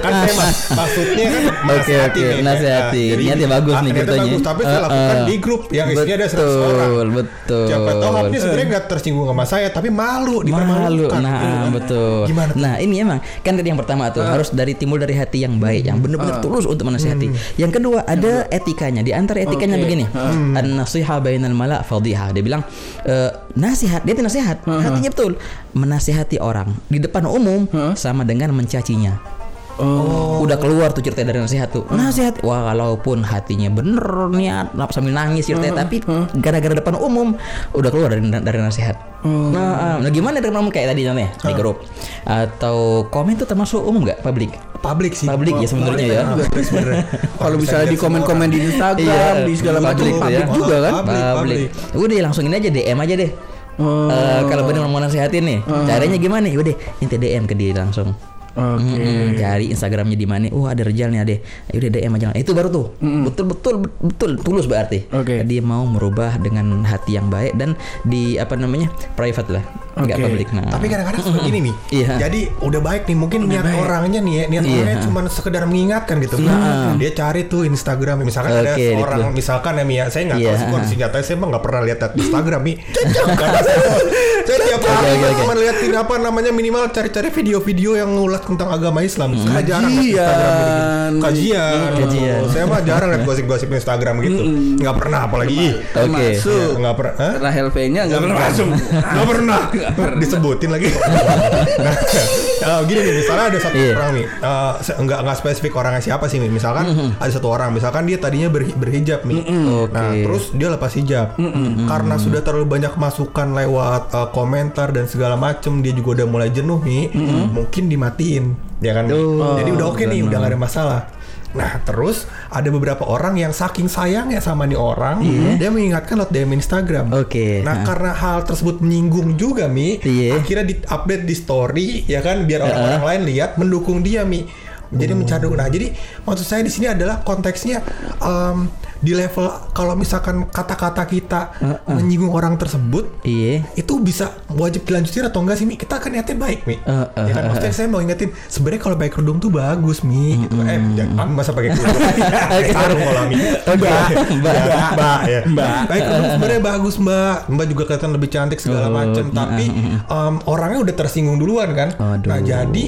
[SPEAKER 1] kan saya mas, maksudnya kan
[SPEAKER 3] Oke,
[SPEAKER 1] nasihati
[SPEAKER 3] oke, nasihati.
[SPEAKER 1] Nah,
[SPEAKER 3] Niatnya bagus
[SPEAKER 1] ah,
[SPEAKER 3] nih katanya.
[SPEAKER 1] bagus, tapi saya
[SPEAKER 3] Eh,
[SPEAKER 1] lakukan
[SPEAKER 3] eh.
[SPEAKER 1] di grup yang isinya ada 100
[SPEAKER 3] Betul,
[SPEAKER 1] orang.
[SPEAKER 3] betul.
[SPEAKER 1] Siapa tahu sebenarnya nggak tersinggung sama saya, tapi malu
[SPEAKER 3] Malu,
[SPEAKER 1] dipermalukan.
[SPEAKER 3] nah
[SPEAKER 1] gitu kan.
[SPEAKER 3] betul.
[SPEAKER 1] Gimana?
[SPEAKER 3] Nah ini emang kan dari yang pertama tuh harus dari timbul dari hati yang baik, yang benar-benar tulus untuk menasihati. Yang kedua ada etikanya. Di antara etikanya begini, an nasiha bainal mala fadhiha. Dia bilang eh, nasihat, dia itu nasihat, hatinya betul. Menasihati orang di depan umum sama dengan mencacinya.
[SPEAKER 2] Oh.
[SPEAKER 3] Udah keluar tuh cerita dari nasihat tuh. Nasihat, wah walaupun hatinya bener niat, sambil nangis ceritanya, tapi gara-gara depan umum udah keluar dari dari nasihat. Nah, ah, nah gimana dengan umum kayak tadi contohnya di grup atau komen tuh termasuk umum nggak publik?
[SPEAKER 1] publik sih
[SPEAKER 3] Publik ya sebenarnya ya.
[SPEAKER 2] Kalau misalnya di komen-komen di Instagram,
[SPEAKER 3] Iya,
[SPEAKER 2] di segala macam
[SPEAKER 3] publik ya.
[SPEAKER 2] juga kan.
[SPEAKER 1] Publik.
[SPEAKER 3] Udah langsungin aja DM aja deh.
[SPEAKER 2] Oh.
[SPEAKER 3] Eh, kalau bener mau nasihatin nih, caranya gimana? Udah, inti DM ke dia langsung.
[SPEAKER 2] Oke.
[SPEAKER 3] Mm-mm, cari Instagramnya di mana? Oh ada Rijal nih ada. Ya udah DM aja. Itu baru tuh. Betul betul betul tulus berarti.
[SPEAKER 2] Oke.
[SPEAKER 3] Dia mau merubah dengan hati yang baik dan di apa namanya private lah, nggak
[SPEAKER 2] Oke.
[SPEAKER 3] publik. Nah.
[SPEAKER 1] Tapi kadang-kadang suka gini nih.
[SPEAKER 3] Iya.
[SPEAKER 1] Jadi udah baik nih mungkin niat orangnya nih ya, niat
[SPEAKER 3] Iya.
[SPEAKER 1] orangnya cuma sekedar mengingatkan gitu. Dia cari tuh Instagram misalkan ada
[SPEAKER 3] Oke,
[SPEAKER 1] seorang
[SPEAKER 3] gitu.
[SPEAKER 1] misalkan ya Mia, saya nggak
[SPEAKER 3] Iya.
[SPEAKER 1] tahu sih kondisi nyatanya saya emang nggak pernah lihat Instagram nih. Saya tiap hari cuma liatin apa namanya minimal cari-cari video-video yang ngulas tentang agama Islam. Saya jarang liat Instagram gitu. Kajian.
[SPEAKER 3] Kajian.
[SPEAKER 1] Saya mah jarang lihat gosip-gosip Instagram gitu. Nggak pernah apalagi.
[SPEAKER 3] Oke.
[SPEAKER 2] Termasuk
[SPEAKER 1] Nggak pernah. Hah?
[SPEAKER 2] Rahel V-nya nggak pernah masuk.
[SPEAKER 1] Nggak pernah disebutin lagi. nah, eh, gini nih, misalnya ada satu
[SPEAKER 3] Iya.
[SPEAKER 1] orang nih, eh, se- nggak nggak spesifik orangnya siapa sih nih. Misalkan ada satu orang, misalkan dia tadinya berhi- berhijab nih.
[SPEAKER 3] Oke.
[SPEAKER 1] Nah, terus dia lepas hijab. Karena sudah terlalu banyak masukan lewat eh, komentar dan segala macem, dia juga udah mulai jenuh nih. Mungkin ya kan?
[SPEAKER 3] Oh,
[SPEAKER 1] Jadi udah oke nih, udah nggak ada masalah. Nah terus ada beberapa orang yang saking sayangnya sama nih orang, dia mengingatkan lewat DM Instagram.
[SPEAKER 3] Oke,
[SPEAKER 1] Nah
[SPEAKER 3] nah.
[SPEAKER 1] karena hal tersebut menyinggung juga mi,
[SPEAKER 3] Iya.
[SPEAKER 1] akhirnya di update di story ya kan biar orang-orang lain lihat mendukung dia mi. Jadi mencari nah jadi maksud saya di sini adalah konteksnya em, di level kalau misalkan kata-kata kita menyinggung orang tersebut
[SPEAKER 3] Iya.
[SPEAKER 1] itu bisa wajib dilanjutin atau enggak sih Mi? Kita kan niatnya baik Mi.
[SPEAKER 3] Uh, uh,
[SPEAKER 1] ya kan? Maksudnya saya mau ingetin sebenarnya kalau pakai kerudung tuh bagus Mi gitu. Eh jangan masa pakai kerudung. Sarung kalau Mi. Mbak, mbak, mbak, ya. Pakai kerudung sebenarnya bagus Mbak. Mbak juga kelihatan lebih cantik segala
[SPEAKER 3] Oh,
[SPEAKER 1] macam. Tapi em, orangnya udah tersinggung duluan kan.
[SPEAKER 3] Aduh.
[SPEAKER 1] Nah jadi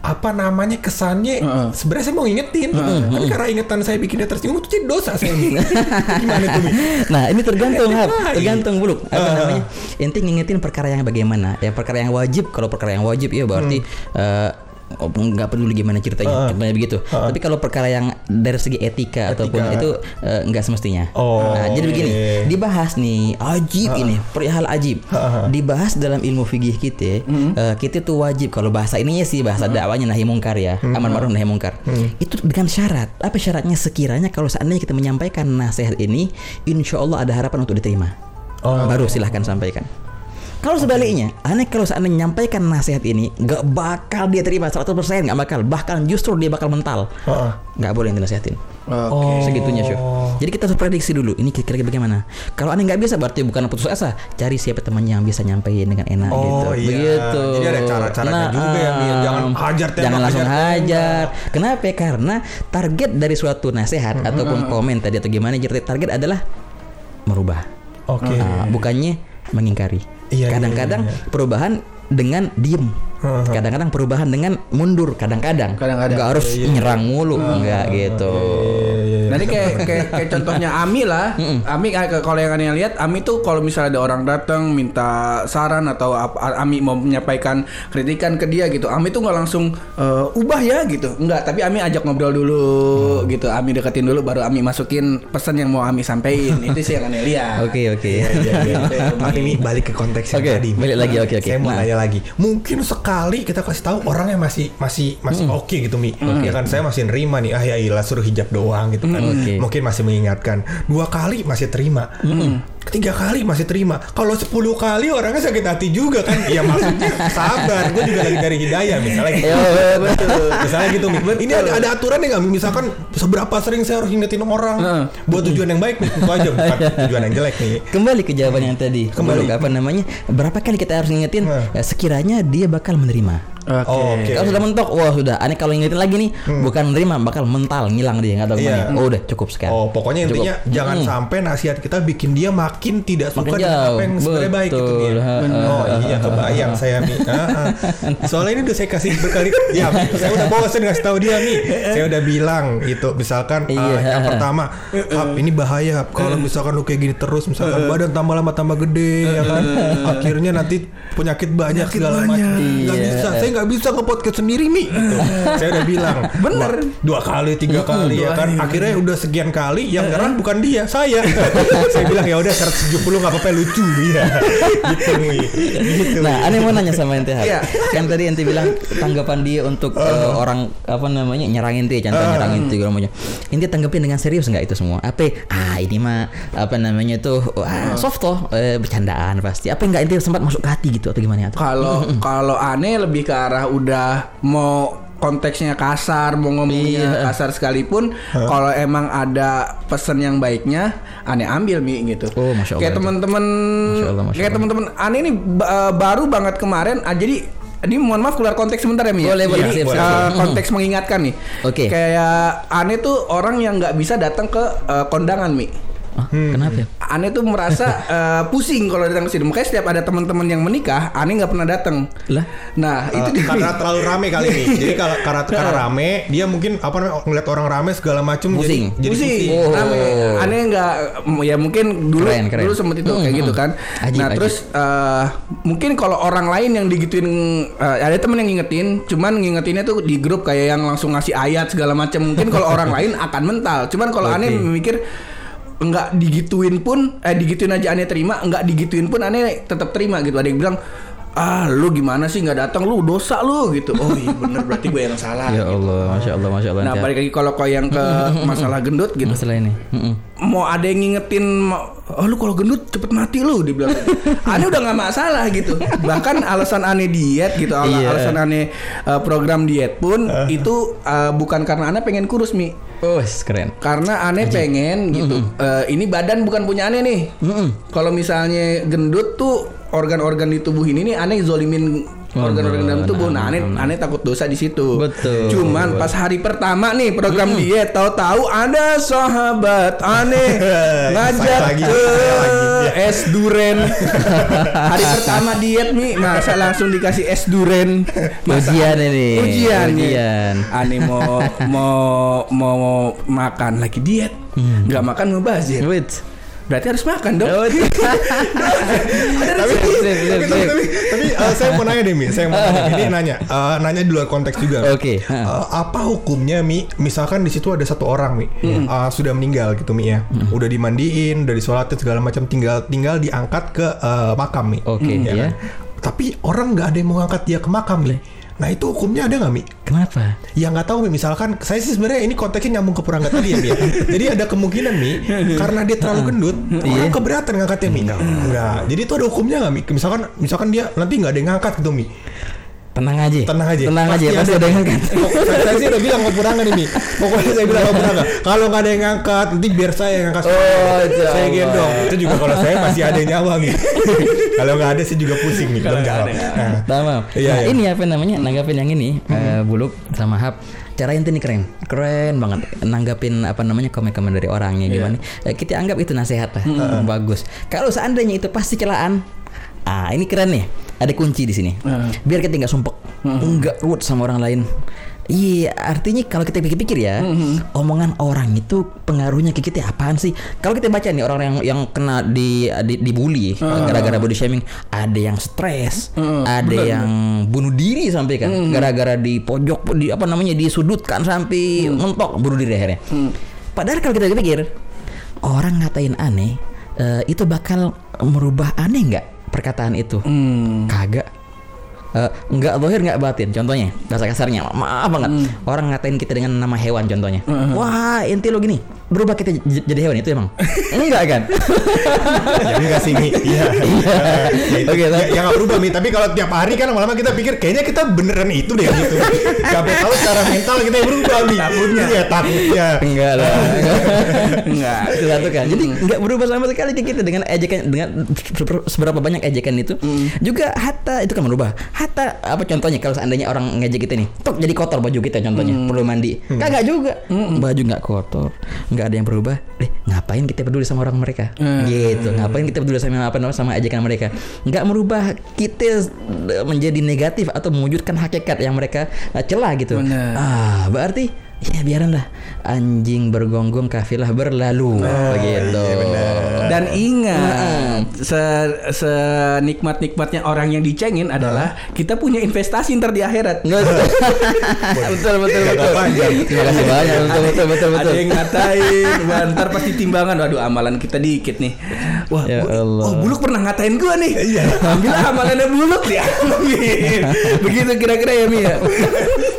[SPEAKER 1] apa namanya kesannya sebenarnya saya mau ingetin tapi karena ingetan saya bikin dia tersinggung itu jadi dosa saya gimana tuh?
[SPEAKER 3] Nah ini tergantung
[SPEAKER 1] Lain.
[SPEAKER 3] tergantung buluk apa
[SPEAKER 1] Ah.
[SPEAKER 3] namanya. Inti ngingetin perkara yang bagaimana. Ya perkara yang wajib. Kalau perkara yang wajib ya berarti
[SPEAKER 1] Hmm.
[SPEAKER 3] oh, nggak peduli gimana ceritanya, contohnya begitu. Tapi kalau perkara yang dari segi etika, ataupun itu eh, nggak semestinya.
[SPEAKER 1] Oh,
[SPEAKER 3] nah, jadi begini,
[SPEAKER 1] oke.
[SPEAKER 3] dibahas nih ajib ini, perihal ajib. Dibahas dalam ilmu fikih kita, eh, kita tuh wajib kalau bahasa ininya sih bahasa dakwanya nahi mungkar ya, amar ma'ruf nahi mungkar. Itu dengan syarat. Apa syaratnya sekiranya kalau seandainya kita menyampaikan nasihat ini, insya Allah ada harapan untuk diterima. Baru silahkan sampaikan. Kalau sebaliknya, aneh kalau seandainya menyampaikan nasihat ini nggak bakal dia terima 100% nggak bakal, bahkan justru dia bakal mental. Nggak boleh dinasihatin.
[SPEAKER 2] Oke.
[SPEAKER 3] Segitunya syuh. Jadi kita harus prediksi dulu. Ini kira-kira bagaimana? Kalau aneh nggak bisa berarti bukan putus asa. Cari siapa temannya yang bisa nyampein dengan enak
[SPEAKER 1] Oh,
[SPEAKER 3] gitu.
[SPEAKER 1] iya.
[SPEAKER 3] Begitu.
[SPEAKER 1] Jadi ada cara-caranya juga ya, Min. Jangan hajar tembak,
[SPEAKER 3] Jangan langsung
[SPEAKER 1] hajar
[SPEAKER 3] hajar. Kenapa? Karena target dari suatu nasihat ataupun komen tadi atau gimana target adalah merubah.
[SPEAKER 1] Oke.
[SPEAKER 3] Ah, bukannya mengingkari.
[SPEAKER 1] Iya, iya,
[SPEAKER 3] Kadang-kadang perubahan dengan diem.
[SPEAKER 1] Heeh.
[SPEAKER 3] Kadang-kadang perubahan dengan mundur. Kadang-kadang.
[SPEAKER 2] Kadang-kadang.
[SPEAKER 3] Nggak harus nyerang mulu. Enggak gitu.
[SPEAKER 2] Nanti kayak, kayak kayak contohnya Ami lah. Ami kayak kalau yang aneh lihat Ami tuh kalau misalnya ada orang datang minta saran atau Ami mau menyampaikan kritikan ke dia gitu. Ami tuh nggak langsung "Eh, ubah ya gitu. Enggak, tapi Ami ajak ngobrol dulu gitu. Ami deketin dulu baru Ami masukin pesan yang mau Ami sampaikan. Itu sih yang aneh lihat.
[SPEAKER 3] Oke oke.
[SPEAKER 1] Tapi ini balik ke konteks yang
[SPEAKER 3] Oke,
[SPEAKER 1] tadi.
[SPEAKER 3] balik lagi, oke, oke.
[SPEAKER 1] Saya mau
[SPEAKER 3] Nah.
[SPEAKER 1] nanya lagi. Mungkin sekali kita kasih tahu orang yang masih masih masih oke gitu mi. Ya kan saya masih nerima nih. Ah ya ilah suruh hijab doang gitu kan.
[SPEAKER 3] Oke.
[SPEAKER 1] Mungkin masih mengingatkan. Dua kali masih terima. Ketiga kali masih terima. Kalau sepuluh kali orangnya sakit hati juga kan. Ya maksudnya sabar. Gue juga lagi dari hidayah misalnya gitu.
[SPEAKER 3] Iya, betul.
[SPEAKER 1] Misalnya gitu. Ini ada, ada aturan nggak Mi? Misalkan seberapa sering saya harus ingetin orang
[SPEAKER 2] Heeh.
[SPEAKER 1] buat tujuan yang baik nih. Itu aja bukan tujuan yang jelek nih.
[SPEAKER 3] Kembali ke jawaban yang tadi.
[SPEAKER 1] Kembali.
[SPEAKER 3] Apa namanya? Berapa kali kita harus ngingetin?
[SPEAKER 1] Nah.
[SPEAKER 3] Ya, sekiranya dia bakal menerima.
[SPEAKER 2] Oke.
[SPEAKER 1] Oh, oke.
[SPEAKER 3] Kalau sudah mentok, wah sudah. Aneh kalau ngingetin lagi nih, bukan menerima, bakal mental, ngilang dia, nggak tahu
[SPEAKER 1] ke
[SPEAKER 3] mana. Oh udah cukup sekian.
[SPEAKER 1] Oh, pokoknya
[SPEAKER 3] Cukup.
[SPEAKER 1] intinya jangan sampai nasihat kita bikin dia makin tidak suka
[SPEAKER 3] Makin
[SPEAKER 1] dengan apa yang sebenarnya baik gitu
[SPEAKER 3] Betul.
[SPEAKER 1] dia. Oh iya, kebayang saya Mi. Soalnya ini udah saya kasih berkali ya, saya udah bosen ngasih tahu dia Mi. Saya udah bilang gitu, misalkan
[SPEAKER 3] Iya.
[SPEAKER 1] yang pertama, Hap, ini bahaya kalau misalkan lu kayak gini terus, misalkan badan tambah lama tambah gede ya kan. Akhirnya nanti penyakit banyak segala macam. Nggak
[SPEAKER 3] Iya.
[SPEAKER 1] bisa, saya nggak bisa ke podcast sendiri Mi. Gitu. saya udah bilang.
[SPEAKER 2] Bener.
[SPEAKER 1] Dua, dua kali, tiga kali ya kan. Akhirnya udah sekian kali yang nyerang bukan dia, saya. saya bilang ya udah 170 nggak apa-apa lucu ya. gitu Mi. Gitu.
[SPEAKER 3] Nah, aneh mau nanya sama ente.
[SPEAKER 2] Iya.
[SPEAKER 3] Kan tadi ente bilang tanggapan dia untuk eh, orang apa namanya nyerang ente, contoh nyerang ente segala macam. Ente tanggapin dengan serius nggak itu semua? Apa? Ah ini mah apa namanya tuh ah, soft toh eh, bercandaan pasti. Apa nggak ente sempat masuk ke hati gitu atau gimana?
[SPEAKER 2] Kalau kalau aneh lebih ke arah udah mau konteksnya kasar, mau ngomongnya
[SPEAKER 3] Iya.
[SPEAKER 2] kasar sekalipun, kalau emang ada pesan yang baiknya, aneh ambil mi gitu.
[SPEAKER 3] Oh, Masya Allah
[SPEAKER 2] Kayak teman-teman, kayak teman-teman aneh ini eh, baru banget kemarin. ah, jadi ini mohon maaf keluar konteks sebentar ya mi. ya?
[SPEAKER 3] Boleh, boleh,
[SPEAKER 2] Ini,
[SPEAKER 3] siap,
[SPEAKER 2] eh,
[SPEAKER 3] siap.
[SPEAKER 2] konteks mengingatkan nih.
[SPEAKER 3] Oke.
[SPEAKER 2] Kayak aneh tuh orang yang nggak bisa datang ke eh, kondangan mi.
[SPEAKER 3] Ah, Kenapa ya?
[SPEAKER 2] Aneh tuh merasa eh, pusing kalau datang ke sini. Makanya setiap ada teman-teman yang menikah, aneh nggak pernah datang.
[SPEAKER 3] Lah?
[SPEAKER 2] Nah,
[SPEAKER 1] Eh,
[SPEAKER 2] itu dia.
[SPEAKER 1] karena terlalu rame kali ini. Jadi kalau karena karena rame, dia mungkin apa namanya ngeliat orang rame segala macam
[SPEAKER 3] Pusing.
[SPEAKER 1] jadi jadi
[SPEAKER 2] pusing,
[SPEAKER 1] pusing.
[SPEAKER 3] Oh.
[SPEAKER 2] rame. Aneh nggak ya mungkin dulu
[SPEAKER 3] Keren, keren.
[SPEAKER 2] dulu sempet itu
[SPEAKER 3] Hmm,
[SPEAKER 2] kayak
[SPEAKER 3] hmm.
[SPEAKER 2] gitu kan.
[SPEAKER 3] Ajib,
[SPEAKER 2] nah
[SPEAKER 3] ajib.
[SPEAKER 2] terus eh, mungkin kalau orang lain yang digituin eh, ada temen yang ngingetin, cuman ngingetinnya tuh di grup kayak yang langsung ngasih ayat segala macam. Mungkin kalau orang lain akan mental. Cuman kalau aneh mikir nggak digituin pun eh digituin aja aneh terima, nggak digituin pun aneh tetap terima gitu. Ada yang bilang ah lu gimana sih nggak datang lu dosa lu gitu oh iya bener berarti gue yang salah
[SPEAKER 3] Ya
[SPEAKER 2] gitu.
[SPEAKER 3] Allah, masya Allah, masya Allah.
[SPEAKER 2] nah balik lagi kalau kau yang ke masalah gendut gitu
[SPEAKER 3] masalah ini.
[SPEAKER 2] Mau ada yang ngingetin mau- oh lu kalau gendut cepet mati lu dibilang aneh udah nggak masalah gitu bahkan alasan aneh diet gitu al-
[SPEAKER 3] Iya.
[SPEAKER 2] alasan aneh uh, program diet pun itu uh, bukan karena aneh pengen kurus mi
[SPEAKER 3] Oh, keren.
[SPEAKER 2] karena aneh pengen gitu. Uh, ini badan bukan punya aneh nih. Kalau misalnya gendut tuh organ-organ di tubuh ini nih aneh zolimin organ-organ dalam tubuh nah aneh aneh takut dosa di situ
[SPEAKER 3] Betul.
[SPEAKER 2] cuman pas hari pertama nih program diet tahu-tahu ada sahabat aneh ngajak
[SPEAKER 1] lagi,
[SPEAKER 2] ke
[SPEAKER 1] lagi.
[SPEAKER 2] es duren hari pertama diet nih masa langsung dikasih es duren Masa-
[SPEAKER 3] Ujian ini.
[SPEAKER 2] ujian.
[SPEAKER 3] Ujian.
[SPEAKER 2] aneh mau mau mau makan lagi diet
[SPEAKER 3] Hmm.
[SPEAKER 2] nggak makan ngebazir
[SPEAKER 3] Wait.
[SPEAKER 2] Berarti harus makan dong.
[SPEAKER 3] Oh,
[SPEAKER 1] tapi tapi, tapi, tapi, eh, saya mau nanya deh Mi, saya mau nanya. Ini nanya, eh, nanya di luar konteks juga.
[SPEAKER 3] Oke.
[SPEAKER 1] Eh, apa hukumnya Mi? Misalkan di situ ada satu orang Mi, eh, sudah meninggal gitu Mi ya, udah dimandiin, udah disolatin segala macam, tinggal tinggal diangkat ke eh, makam Mi.
[SPEAKER 3] Oke,
[SPEAKER 1] Ya
[SPEAKER 3] ya.
[SPEAKER 1] kan? Tapi orang nggak ada yang mau angkat dia ke makam Mi. Nah itu hukumnya ada nggak Mi?
[SPEAKER 3] Kenapa?
[SPEAKER 1] Ya nggak tahu Mi. misalkan saya sih sebenarnya ini konteksnya nyambung ke purangga tadi ya Mi. ya. Jadi ada kemungkinan Mi karena dia terlalu gendut, orang keberatan ngangkatnya Mi. Enggak. Jadi itu ada hukumnya nggak Mi? Misalkan misalkan dia nanti nggak ada yang ngangkat gitu Mi.
[SPEAKER 3] Tenang aja.
[SPEAKER 1] Tenang aja.
[SPEAKER 3] Tenang aja. Pasti ada yang ngangkat.
[SPEAKER 1] saya, sih udah bilang ke purangga nih Mi. Pokoknya saya bilang ke purangga, kalau nggak ada yang ngangkat, nanti biar saya yang ngangkat.
[SPEAKER 3] Oh,
[SPEAKER 1] saya gendong. Itu juga kalau saya masih ada yang nyawa Mi. kalau nggak ada sih juga pusing Mi. Kalau nggak ada. Nah,
[SPEAKER 3] Tamam.
[SPEAKER 1] Iya,
[SPEAKER 3] nah,
[SPEAKER 1] iya.
[SPEAKER 3] ini apa namanya? Nanggapin yang ini eh, buluk sama hap. Cara inti ini keren, keren banget. Nanggapin apa namanya komen-komen dari orangnya gimana? Eh, kita anggap itu nasihat lah, bagus. Kalau seandainya itu pasti celaan, ah ini keren nih. Ada kunci di sini. Biar kita nggak sumpek, nggak ruwet sama orang lain. Iya, artinya kalau kita pikir-pikir ya, omongan orang itu pengaruhnya ke kita apaan sih? Kalau kita baca nih orang yang yang kena di di dibully gara-gara body shaming, ada yang stres, ada yang bunuh diri sampai kan gara-gara di pojok di apa namanya disudutkan sampai mentok bunuh diri akhirnya. Padahal kalau kita pikir orang ngatain aneh eh, itu bakal merubah aneh nggak perkataan itu? Kagak. Eh, nggak zahir nggak batin contohnya. Bahasa kasarnya maaf banget. Orang ngatain kita dengan nama hewan contohnya. Wah inti lo gini berubah kita j- jadi hewan itu emang enggak kan
[SPEAKER 1] Jadi nggak sih Mi. Iya. Ya.
[SPEAKER 3] Oke,
[SPEAKER 1] ya,
[SPEAKER 3] tapi-
[SPEAKER 1] ya nggak berubah Mi. Tapi kalau tiap hari kan lama-lama kita pikir kayaknya kita beneran itu deh gitu. Sampai tahu secara mental kita yang berubah Mi. Takutnya. Iya takutnya.
[SPEAKER 3] enggak lah
[SPEAKER 2] Enggak.
[SPEAKER 3] itu satu kan jadi nggak berubah sama sekali kita dengan ejekan dengan seber- seberapa banyak ejekan itu juga hatta itu kan berubah hatta apa contohnya kalau seandainya orang ngejek kita nih tok jadi kotor baju kita contohnya perlu mandi kagak juga baju nggak kotor nggak ada yang berubah eh ngapain kita peduli sama orang mereka? Gitu ngapain kita peduli sama apa namanya sama ejekan mereka? Nggak merubah kita menjadi negatif atau mewujudkan hakikat yang mereka eh, celah gitu.
[SPEAKER 2] Benar.
[SPEAKER 3] ah berarti ya biaranlah anjing bergonggong kafilah berlalu. Begitu
[SPEAKER 2] Dan ingat, se senikmat-nikmatnya orang yang dicengin adalah kita punya investasi ntar di akhirat.
[SPEAKER 3] Nggak, betul betul betul
[SPEAKER 1] panjang.
[SPEAKER 3] terima kasih banyak betul betul betul
[SPEAKER 2] Ada
[SPEAKER 3] betul
[SPEAKER 2] yang ngatain, wah, ntar pasti timbangan. Waduh, amalan kita dikit nih. Wah,
[SPEAKER 3] Ya
[SPEAKER 2] Bu-
[SPEAKER 3] Allah.
[SPEAKER 2] oh, buluk pernah ngatain gua nih. Iya. Ambil amalannya buluk diambil. Begitu kira-kira ya Mi ya.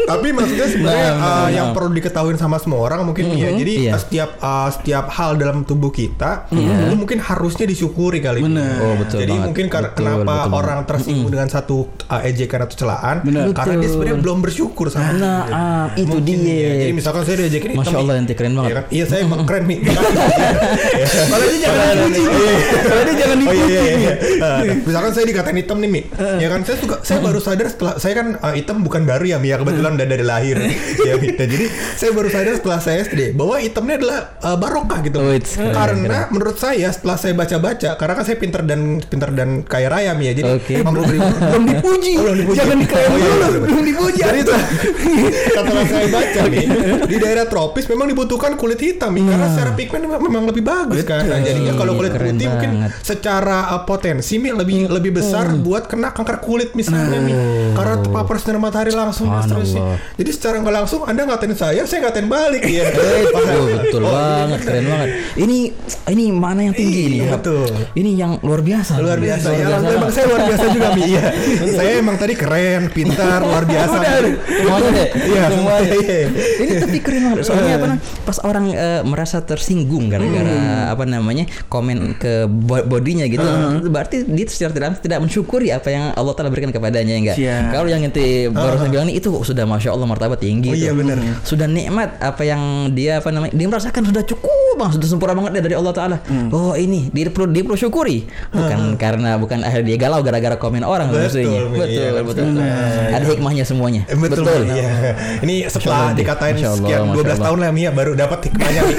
[SPEAKER 1] Tapi maksudnya sebenarnya
[SPEAKER 3] Nah,
[SPEAKER 1] uh,
[SPEAKER 3] nah,
[SPEAKER 1] yang
[SPEAKER 3] nah.
[SPEAKER 1] perlu diketahui sama semua orang mungkin Mi, ya. Jadi
[SPEAKER 3] Iya.
[SPEAKER 1] uh, setiap uh, setiap hal dalam tubuh kita itu mungkin harusnya disyukuri kali.
[SPEAKER 2] Bener.
[SPEAKER 3] Oh, betul
[SPEAKER 1] Jadi
[SPEAKER 3] banget.
[SPEAKER 1] mungkin kar-
[SPEAKER 3] Betul,
[SPEAKER 1] kenapa
[SPEAKER 3] betul
[SPEAKER 1] orang tersinggung dengan satu uh, ejekan atau celaan
[SPEAKER 2] Bener.
[SPEAKER 1] karena dia sebenarnya belum bersyukur sama
[SPEAKER 3] Nah,
[SPEAKER 1] itu.
[SPEAKER 3] ah, itu
[SPEAKER 1] Mungkin,
[SPEAKER 3] dia.
[SPEAKER 1] ya. Jadi misalkan saya diajakin
[SPEAKER 3] Masya. Allah, ente keren banget.
[SPEAKER 1] Iya kan? Iya saya emang keren Mi.
[SPEAKER 2] Kalau dia jangan dipuji. Kalau dia jangan
[SPEAKER 1] Oh iya,
[SPEAKER 2] dipuji.
[SPEAKER 1] iya, iya. Eh, misalkan saya dikatain hitam nih Mi Ya kan saya suka Saya baru sadar setelah Saya kan eh, hitam bukan baru ya Mi ya Kebetulan udah dari lahir ya Mi Nah, Jadi saya baru sadar setelah saya SD Bahwa hitamnya adalah eh, barokah gitu
[SPEAKER 3] Oh,
[SPEAKER 1] Karena menurut saya Setelah saya baca-baca Karena kan saya pinter dan Pinter dan kaya raya ya Jadi
[SPEAKER 3] Oke.
[SPEAKER 1] emang belum,
[SPEAKER 2] Belum dipuji.
[SPEAKER 1] Oh, belum dipuji.
[SPEAKER 2] Jangan dikeren
[SPEAKER 1] Oh, iya,
[SPEAKER 2] dulu. Belum dipuji.
[SPEAKER 1] Jadi itu setelah saya baca nih di daerah tropis memang dibutuhkan kulit hitam Mi, karena secara pigmen memang- lebih bagus kan. Nah, jadinya kalau kulit
[SPEAKER 3] Keren
[SPEAKER 1] putih mungkin
[SPEAKER 3] banget.
[SPEAKER 1] secara uh, potensi Mi lebih lebih besar buat kena kanker kulit misalnya Mi. Karena terpapar sinar matahari langsung dan seterusnya.
[SPEAKER 3] Subhanallah.
[SPEAKER 1] Jadi secara nggak langsung Anda ngatain saya, saya ngatain balik ya.
[SPEAKER 3] Oh, betul banget, keren banget. Ini ini mana yang tinggi ini?
[SPEAKER 1] Iya, betul.
[SPEAKER 3] Ini yang luar biasa.
[SPEAKER 1] Luar biasa ya,
[SPEAKER 3] Luar
[SPEAKER 1] Alhamdulillah, emang saya luar biasa juga Mi. Iya. saya emang tadi keren, pintar, luar biasa.
[SPEAKER 3] Semuanya.
[SPEAKER 1] Iya,
[SPEAKER 3] Semuanya.
[SPEAKER 1] iya.
[SPEAKER 3] Ini tapi keren banget. Soalnya apa namanya, Pas orang eh, merasa tersinggung gara-gara
[SPEAKER 1] Hmm.
[SPEAKER 3] apa namanya komen ke bo- bodinya gitu, berarti dia secara tidak tidak mensyukuri apa yang Allah telah berikan kepadanya enggak.
[SPEAKER 2] Siap.
[SPEAKER 3] Kalau yang nanti barusan bilang ini itu sudah masya Allah martabat tinggi.
[SPEAKER 1] Oh, iya, benar.
[SPEAKER 3] Sudah nikmat apa yang dia apa namanya dia merasakan sudah cukup bang sudah sempurna banget dia dari Allah Taala. Oh ini dia perlu dia perlu syukuri bukan karena bukan akhirnya dia galau gara-gara komen orang
[SPEAKER 1] Betul,
[SPEAKER 3] maksudnya. Betul
[SPEAKER 1] Iya,
[SPEAKER 3] betul.
[SPEAKER 1] benar.
[SPEAKER 3] Ada hikmahnya semuanya.
[SPEAKER 1] Eh, Betul,
[SPEAKER 3] betul.
[SPEAKER 1] Iya. Ini setelah
[SPEAKER 3] Allah,
[SPEAKER 1] dikatain
[SPEAKER 3] Allah,
[SPEAKER 1] sekian
[SPEAKER 3] Masya
[SPEAKER 1] 12
[SPEAKER 3] Allah.
[SPEAKER 1] tahun lah Mia baru dapat hikmahnya Mi.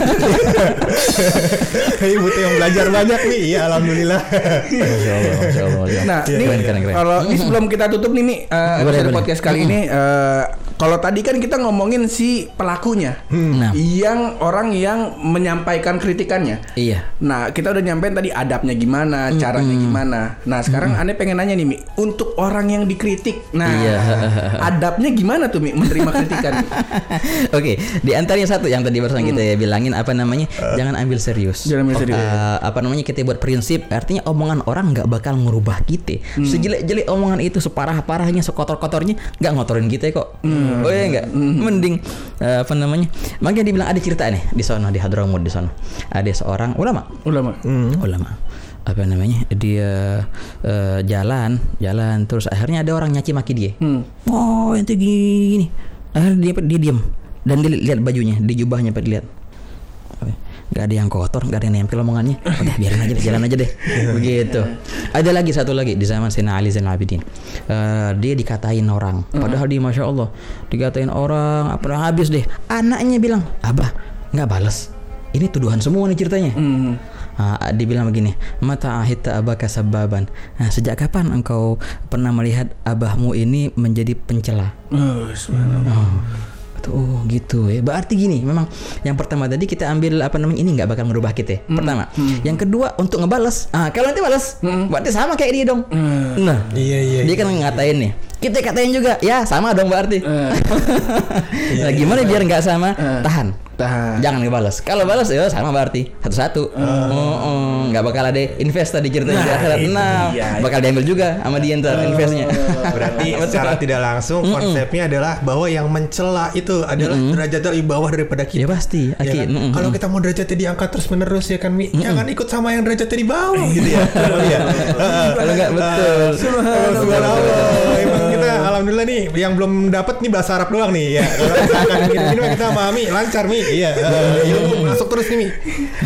[SPEAKER 1] Kayaknya butuh yang belajar banyak Mi. Iya, alhamdulillah.
[SPEAKER 3] Masya Allah, Masya Allah. Masya Allah.
[SPEAKER 2] Nah,
[SPEAKER 3] Iya,
[SPEAKER 2] ini
[SPEAKER 3] keren, keren.
[SPEAKER 2] kalau ini sebelum kita tutup nih, Mi,
[SPEAKER 3] Boleh, boleh.
[SPEAKER 2] podcast kali ini, eh, kalau tadi kan kita ngomongin si pelakunya,
[SPEAKER 3] Nah.
[SPEAKER 2] yang orang yang menyampaikan kritikannya.
[SPEAKER 3] Iya.
[SPEAKER 2] Nah, kita udah nyampein tadi adabnya gimana, caranya gimana. Nah, sekarang aneh pengen nanya nih, Mi, untuk orang yang dikritik. Nah,
[SPEAKER 3] Iya.
[SPEAKER 2] adabnya gimana tuh, Mi, menerima kritikan?
[SPEAKER 3] Oke, di antaranya satu yang tadi barusan kita bilangin apa namanya? jangan ambil serius.
[SPEAKER 2] Jangan ambil serius.
[SPEAKER 3] Eh, apa namanya kita buat prinsip, artinya omongan orang nggak bakal merubah kita. Sejelek-jelek omongan itu, separah-parahnya, sekotor-kotornya nggak ngotorin kita kok. Oh ya nggak? Mending eh, apa namanya? Makanya dibilang ada cerita nih di sana di Hadramut di sana. Ada seorang ulama
[SPEAKER 2] Ulama.
[SPEAKER 3] ulama apa namanya dia eh, jalan jalan terus akhirnya ada orang nyaci maki dia
[SPEAKER 2] Hmm.
[SPEAKER 3] oh itu gini gini akhirnya dia dia diam dan dia lihat bajunya di jubahnya pak lihat Gak ada yang kotor, gak ada yang nempel omongannya. Udah biarin aja deh, jalan aja deh. Begitu. Ada lagi satu lagi di zaman Sayyidina Ali Zainal Abidin. Eh, dia dikatain orang. Padahal dia masya Allah dikatain orang apa habis deh. Anaknya bilang, abah nggak balas. Ini tuduhan semua nih ceritanya.
[SPEAKER 2] Hmm.
[SPEAKER 3] Ah, dia bilang begini, mata ahita abaka sababan. Nah, sejak kapan engkau pernah melihat abahmu ini menjadi pencela?
[SPEAKER 2] Oh.
[SPEAKER 3] Oh, betul. Oh, gitu ya. Berarti gini, memang yang pertama tadi kita ambil apa namanya ini nggak bakal merubah kita. ya. Pertama, yang kedua untuk ngebales. Ah, kalau nanti balas, berarti sama kayak dia dong. Nah,
[SPEAKER 1] Iya iya.
[SPEAKER 3] dia kan ngatain nih. Kita katain juga, ya sama dong berarti. nah, gimana biar nggak sama? Tahan.
[SPEAKER 2] Tahan.
[SPEAKER 3] Jangan ngebales. Kalau balas ya sama berarti satu-satu. Oh, oh, nggak bakal ada invest tadi ceritanya di akhirat.
[SPEAKER 2] itu
[SPEAKER 3] Nah,
[SPEAKER 2] dia.
[SPEAKER 3] bakal diambil juga sama dia ntar investnya.
[SPEAKER 1] Berarti secara tidak langsung konsepnya adalah bahwa yang mencela itu adalah derajat lebih bawah daripada kita.
[SPEAKER 3] Ya pasti,
[SPEAKER 1] Ya kan?
[SPEAKER 3] Mm-mm.
[SPEAKER 1] Kalau kita mau derajatnya diangkat terus menerus ya kan Mi, jangan ikut sama yang derajatnya di bawah gitu ya. Iya.
[SPEAKER 3] Kalau nggak betul.
[SPEAKER 1] Subhanallah. Kita nih yang belum dapat nih bahasa Arab doang nih ya. Mah kita pahami lancar Mi. Iya. Eh, Ilmu masuk terus nih Mi.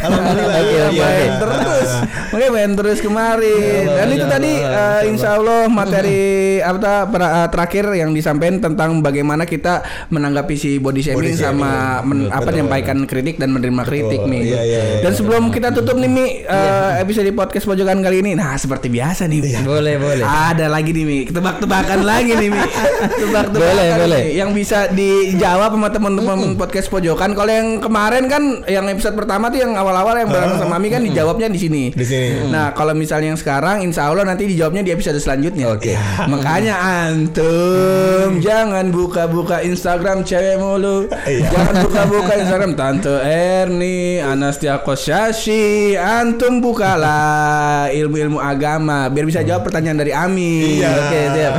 [SPEAKER 1] Alhamdulillah.
[SPEAKER 3] Oke,
[SPEAKER 1] Iya,
[SPEAKER 3] oke,
[SPEAKER 1] iya,
[SPEAKER 3] oke.
[SPEAKER 1] iya.
[SPEAKER 2] terus makanya main terus kemarin dan itu tadi eh,
[SPEAKER 3] insya
[SPEAKER 2] Allah materi apa eh, terakhir yang disampaikan tentang bagaimana kita menanggapi si body shaming sama apa menyampaikan kritik dan menerima kritik nih
[SPEAKER 1] Iya, iya, iya.
[SPEAKER 2] dan sebelum kita tutup nih Mi eh, episode podcast pojokan kali ini nah seperti biasa nih Mi
[SPEAKER 3] Boleh, boleh.
[SPEAKER 2] ada lagi nih Mi tebak-tebakan lagi nih Mi tebak-tebakan
[SPEAKER 3] Boleh,
[SPEAKER 2] nih,
[SPEAKER 3] boleh.
[SPEAKER 2] yang bisa dijawab sama teman-teman podcast pojokan kalau yang kemarin kan yang episode pertama tuh yang awal-awal yang bareng sama Mami kan dijawabnya di sini
[SPEAKER 1] Di sini.
[SPEAKER 2] Nah, kalau misalnya yang sekarang insya Allah nanti dijawabnya di episode selanjutnya.
[SPEAKER 3] Oke.
[SPEAKER 2] Makanya antum jangan buka-buka Instagram cewek mulu. Jangan buka-buka Instagram Tante Erni, Anastia Kosyashi. Antum bukalah ilmu-ilmu agama biar bisa jawab pertanyaan dari Ami.
[SPEAKER 1] Iya.
[SPEAKER 3] Oke, siap.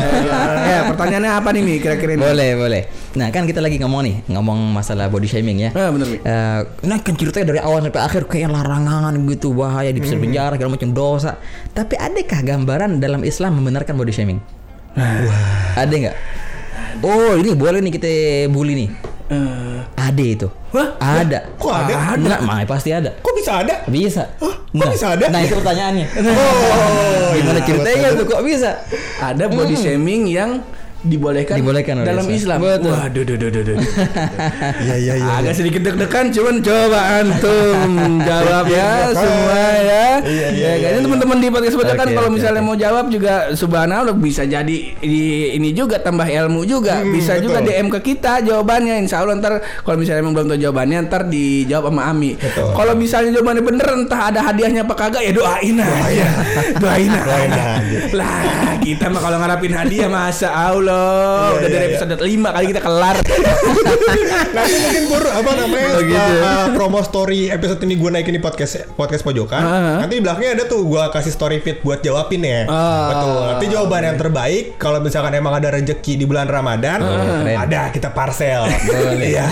[SPEAKER 2] ya, pertanyaannya apa nih kira-kira ini?
[SPEAKER 3] Boleh, boleh. Nah, kan kita lagi ngomong nih, ngomong masalah body shaming ya.
[SPEAKER 2] Ah, bener Mi.
[SPEAKER 3] Eh, nah kan ceritanya dari awal sampai akhir kayak larangan gitu bahaya di
[SPEAKER 2] Hmm.
[SPEAKER 3] penjara segala macam dosa. Tapi adakah gambaran dalam Islam membenarkan body shaming? Ada nggak? Oh ini boleh nih kita bully nih.
[SPEAKER 2] Eh,
[SPEAKER 3] Ada itu.
[SPEAKER 2] Wah,
[SPEAKER 3] Ada.
[SPEAKER 1] Kok ada?
[SPEAKER 3] Enggak, mah pasti ada.
[SPEAKER 1] Kok bisa ada?
[SPEAKER 3] Bisa.
[SPEAKER 1] Hah? Kok bisa ada?
[SPEAKER 3] Nah itu pertanyaannya.
[SPEAKER 1] Oh,
[SPEAKER 3] Gimana
[SPEAKER 1] iya,
[SPEAKER 3] ceritanya tuh kok bisa?
[SPEAKER 2] ada body shaming yang dibolehkan,
[SPEAKER 3] Dibolehkan oleh
[SPEAKER 2] dalam
[SPEAKER 3] Islam.
[SPEAKER 2] Islam.
[SPEAKER 3] Betul.
[SPEAKER 2] Waduh, duh, duh, duh, duh.
[SPEAKER 1] Iya iya iya.
[SPEAKER 2] Agak sedikit deg-degan cuman coba antum jawab ya semua ya.
[SPEAKER 1] Iya, iya,
[SPEAKER 2] ya ini teman-teman di podcast Bocah kan kalau misalnya
[SPEAKER 3] oke.
[SPEAKER 2] mau jawab juga subhanallah bisa jadi di, ini juga tambah ilmu juga. bisa juga
[SPEAKER 1] betul.
[SPEAKER 2] DM ke kita jawabannya insya Allah ntar kalau misalnya emang belum tahu jawabannya ntar dijawab sama Ami. Kalau misalnya jawabannya bener entah ada hadiahnya apa kagak ya doain aja. Doain aja. Lah kita mah kalau ngarapin hadiah masa Allah udah
[SPEAKER 1] Iya,
[SPEAKER 2] dari
[SPEAKER 1] iya.
[SPEAKER 2] episode 5 kali kita kelar.
[SPEAKER 1] Nanti mungkin Pur apa namanya
[SPEAKER 3] Oh, gitu.
[SPEAKER 1] uh, promo story episode ini gue naikin di podcast podcast pojokan.
[SPEAKER 2] Ah.
[SPEAKER 1] Nanti di belakangnya ada tuh gue kasih story feed buat jawabin ya.
[SPEAKER 2] Ah.
[SPEAKER 1] Betul. Nanti jawaban yang terbaik kalau misalkan emang ada rezeki di bulan Ramadan,
[SPEAKER 3] keren.
[SPEAKER 1] ada kita parcel. Iya.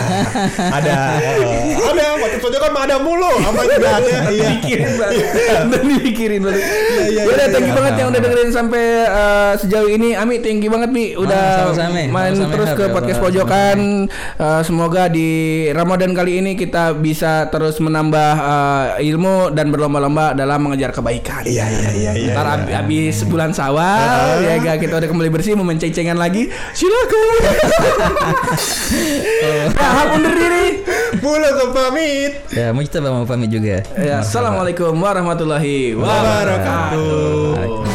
[SPEAKER 1] ada. uh, ada podcast pojokan mah ada mulu. Apa juga ada. Iya.
[SPEAKER 2] mikirin banget udah mikirin banget
[SPEAKER 1] iya, iya,
[SPEAKER 2] thank you
[SPEAKER 1] iya.
[SPEAKER 2] banget yang udah dengerin sampai uh, sejauh ini Ami thank you banget Mi udah
[SPEAKER 3] Ah, sama-sama.
[SPEAKER 2] main
[SPEAKER 3] Sama-sama,
[SPEAKER 2] terus ke
[SPEAKER 3] Ya,
[SPEAKER 2] podcast
[SPEAKER 3] sama-sama.
[SPEAKER 2] pojokan Uh, semoga di Ramadan kali ini kita bisa terus menambah uh, ilmu dan berlomba-lomba dalam mengejar kebaikan
[SPEAKER 1] Iya iya iya iya.
[SPEAKER 2] Ntar ab- abis bulan sawal ya ga kita udah kembali bersih mau menceng-cengan lagi silakan ya hak undur diri
[SPEAKER 1] Mulu ke pamit.
[SPEAKER 3] Ya, mau kita mau pamit juga.
[SPEAKER 2] ya, Assalamualaikum warahmatullahi
[SPEAKER 1] Wabarakatuh.
[SPEAKER 2] wabarakatuh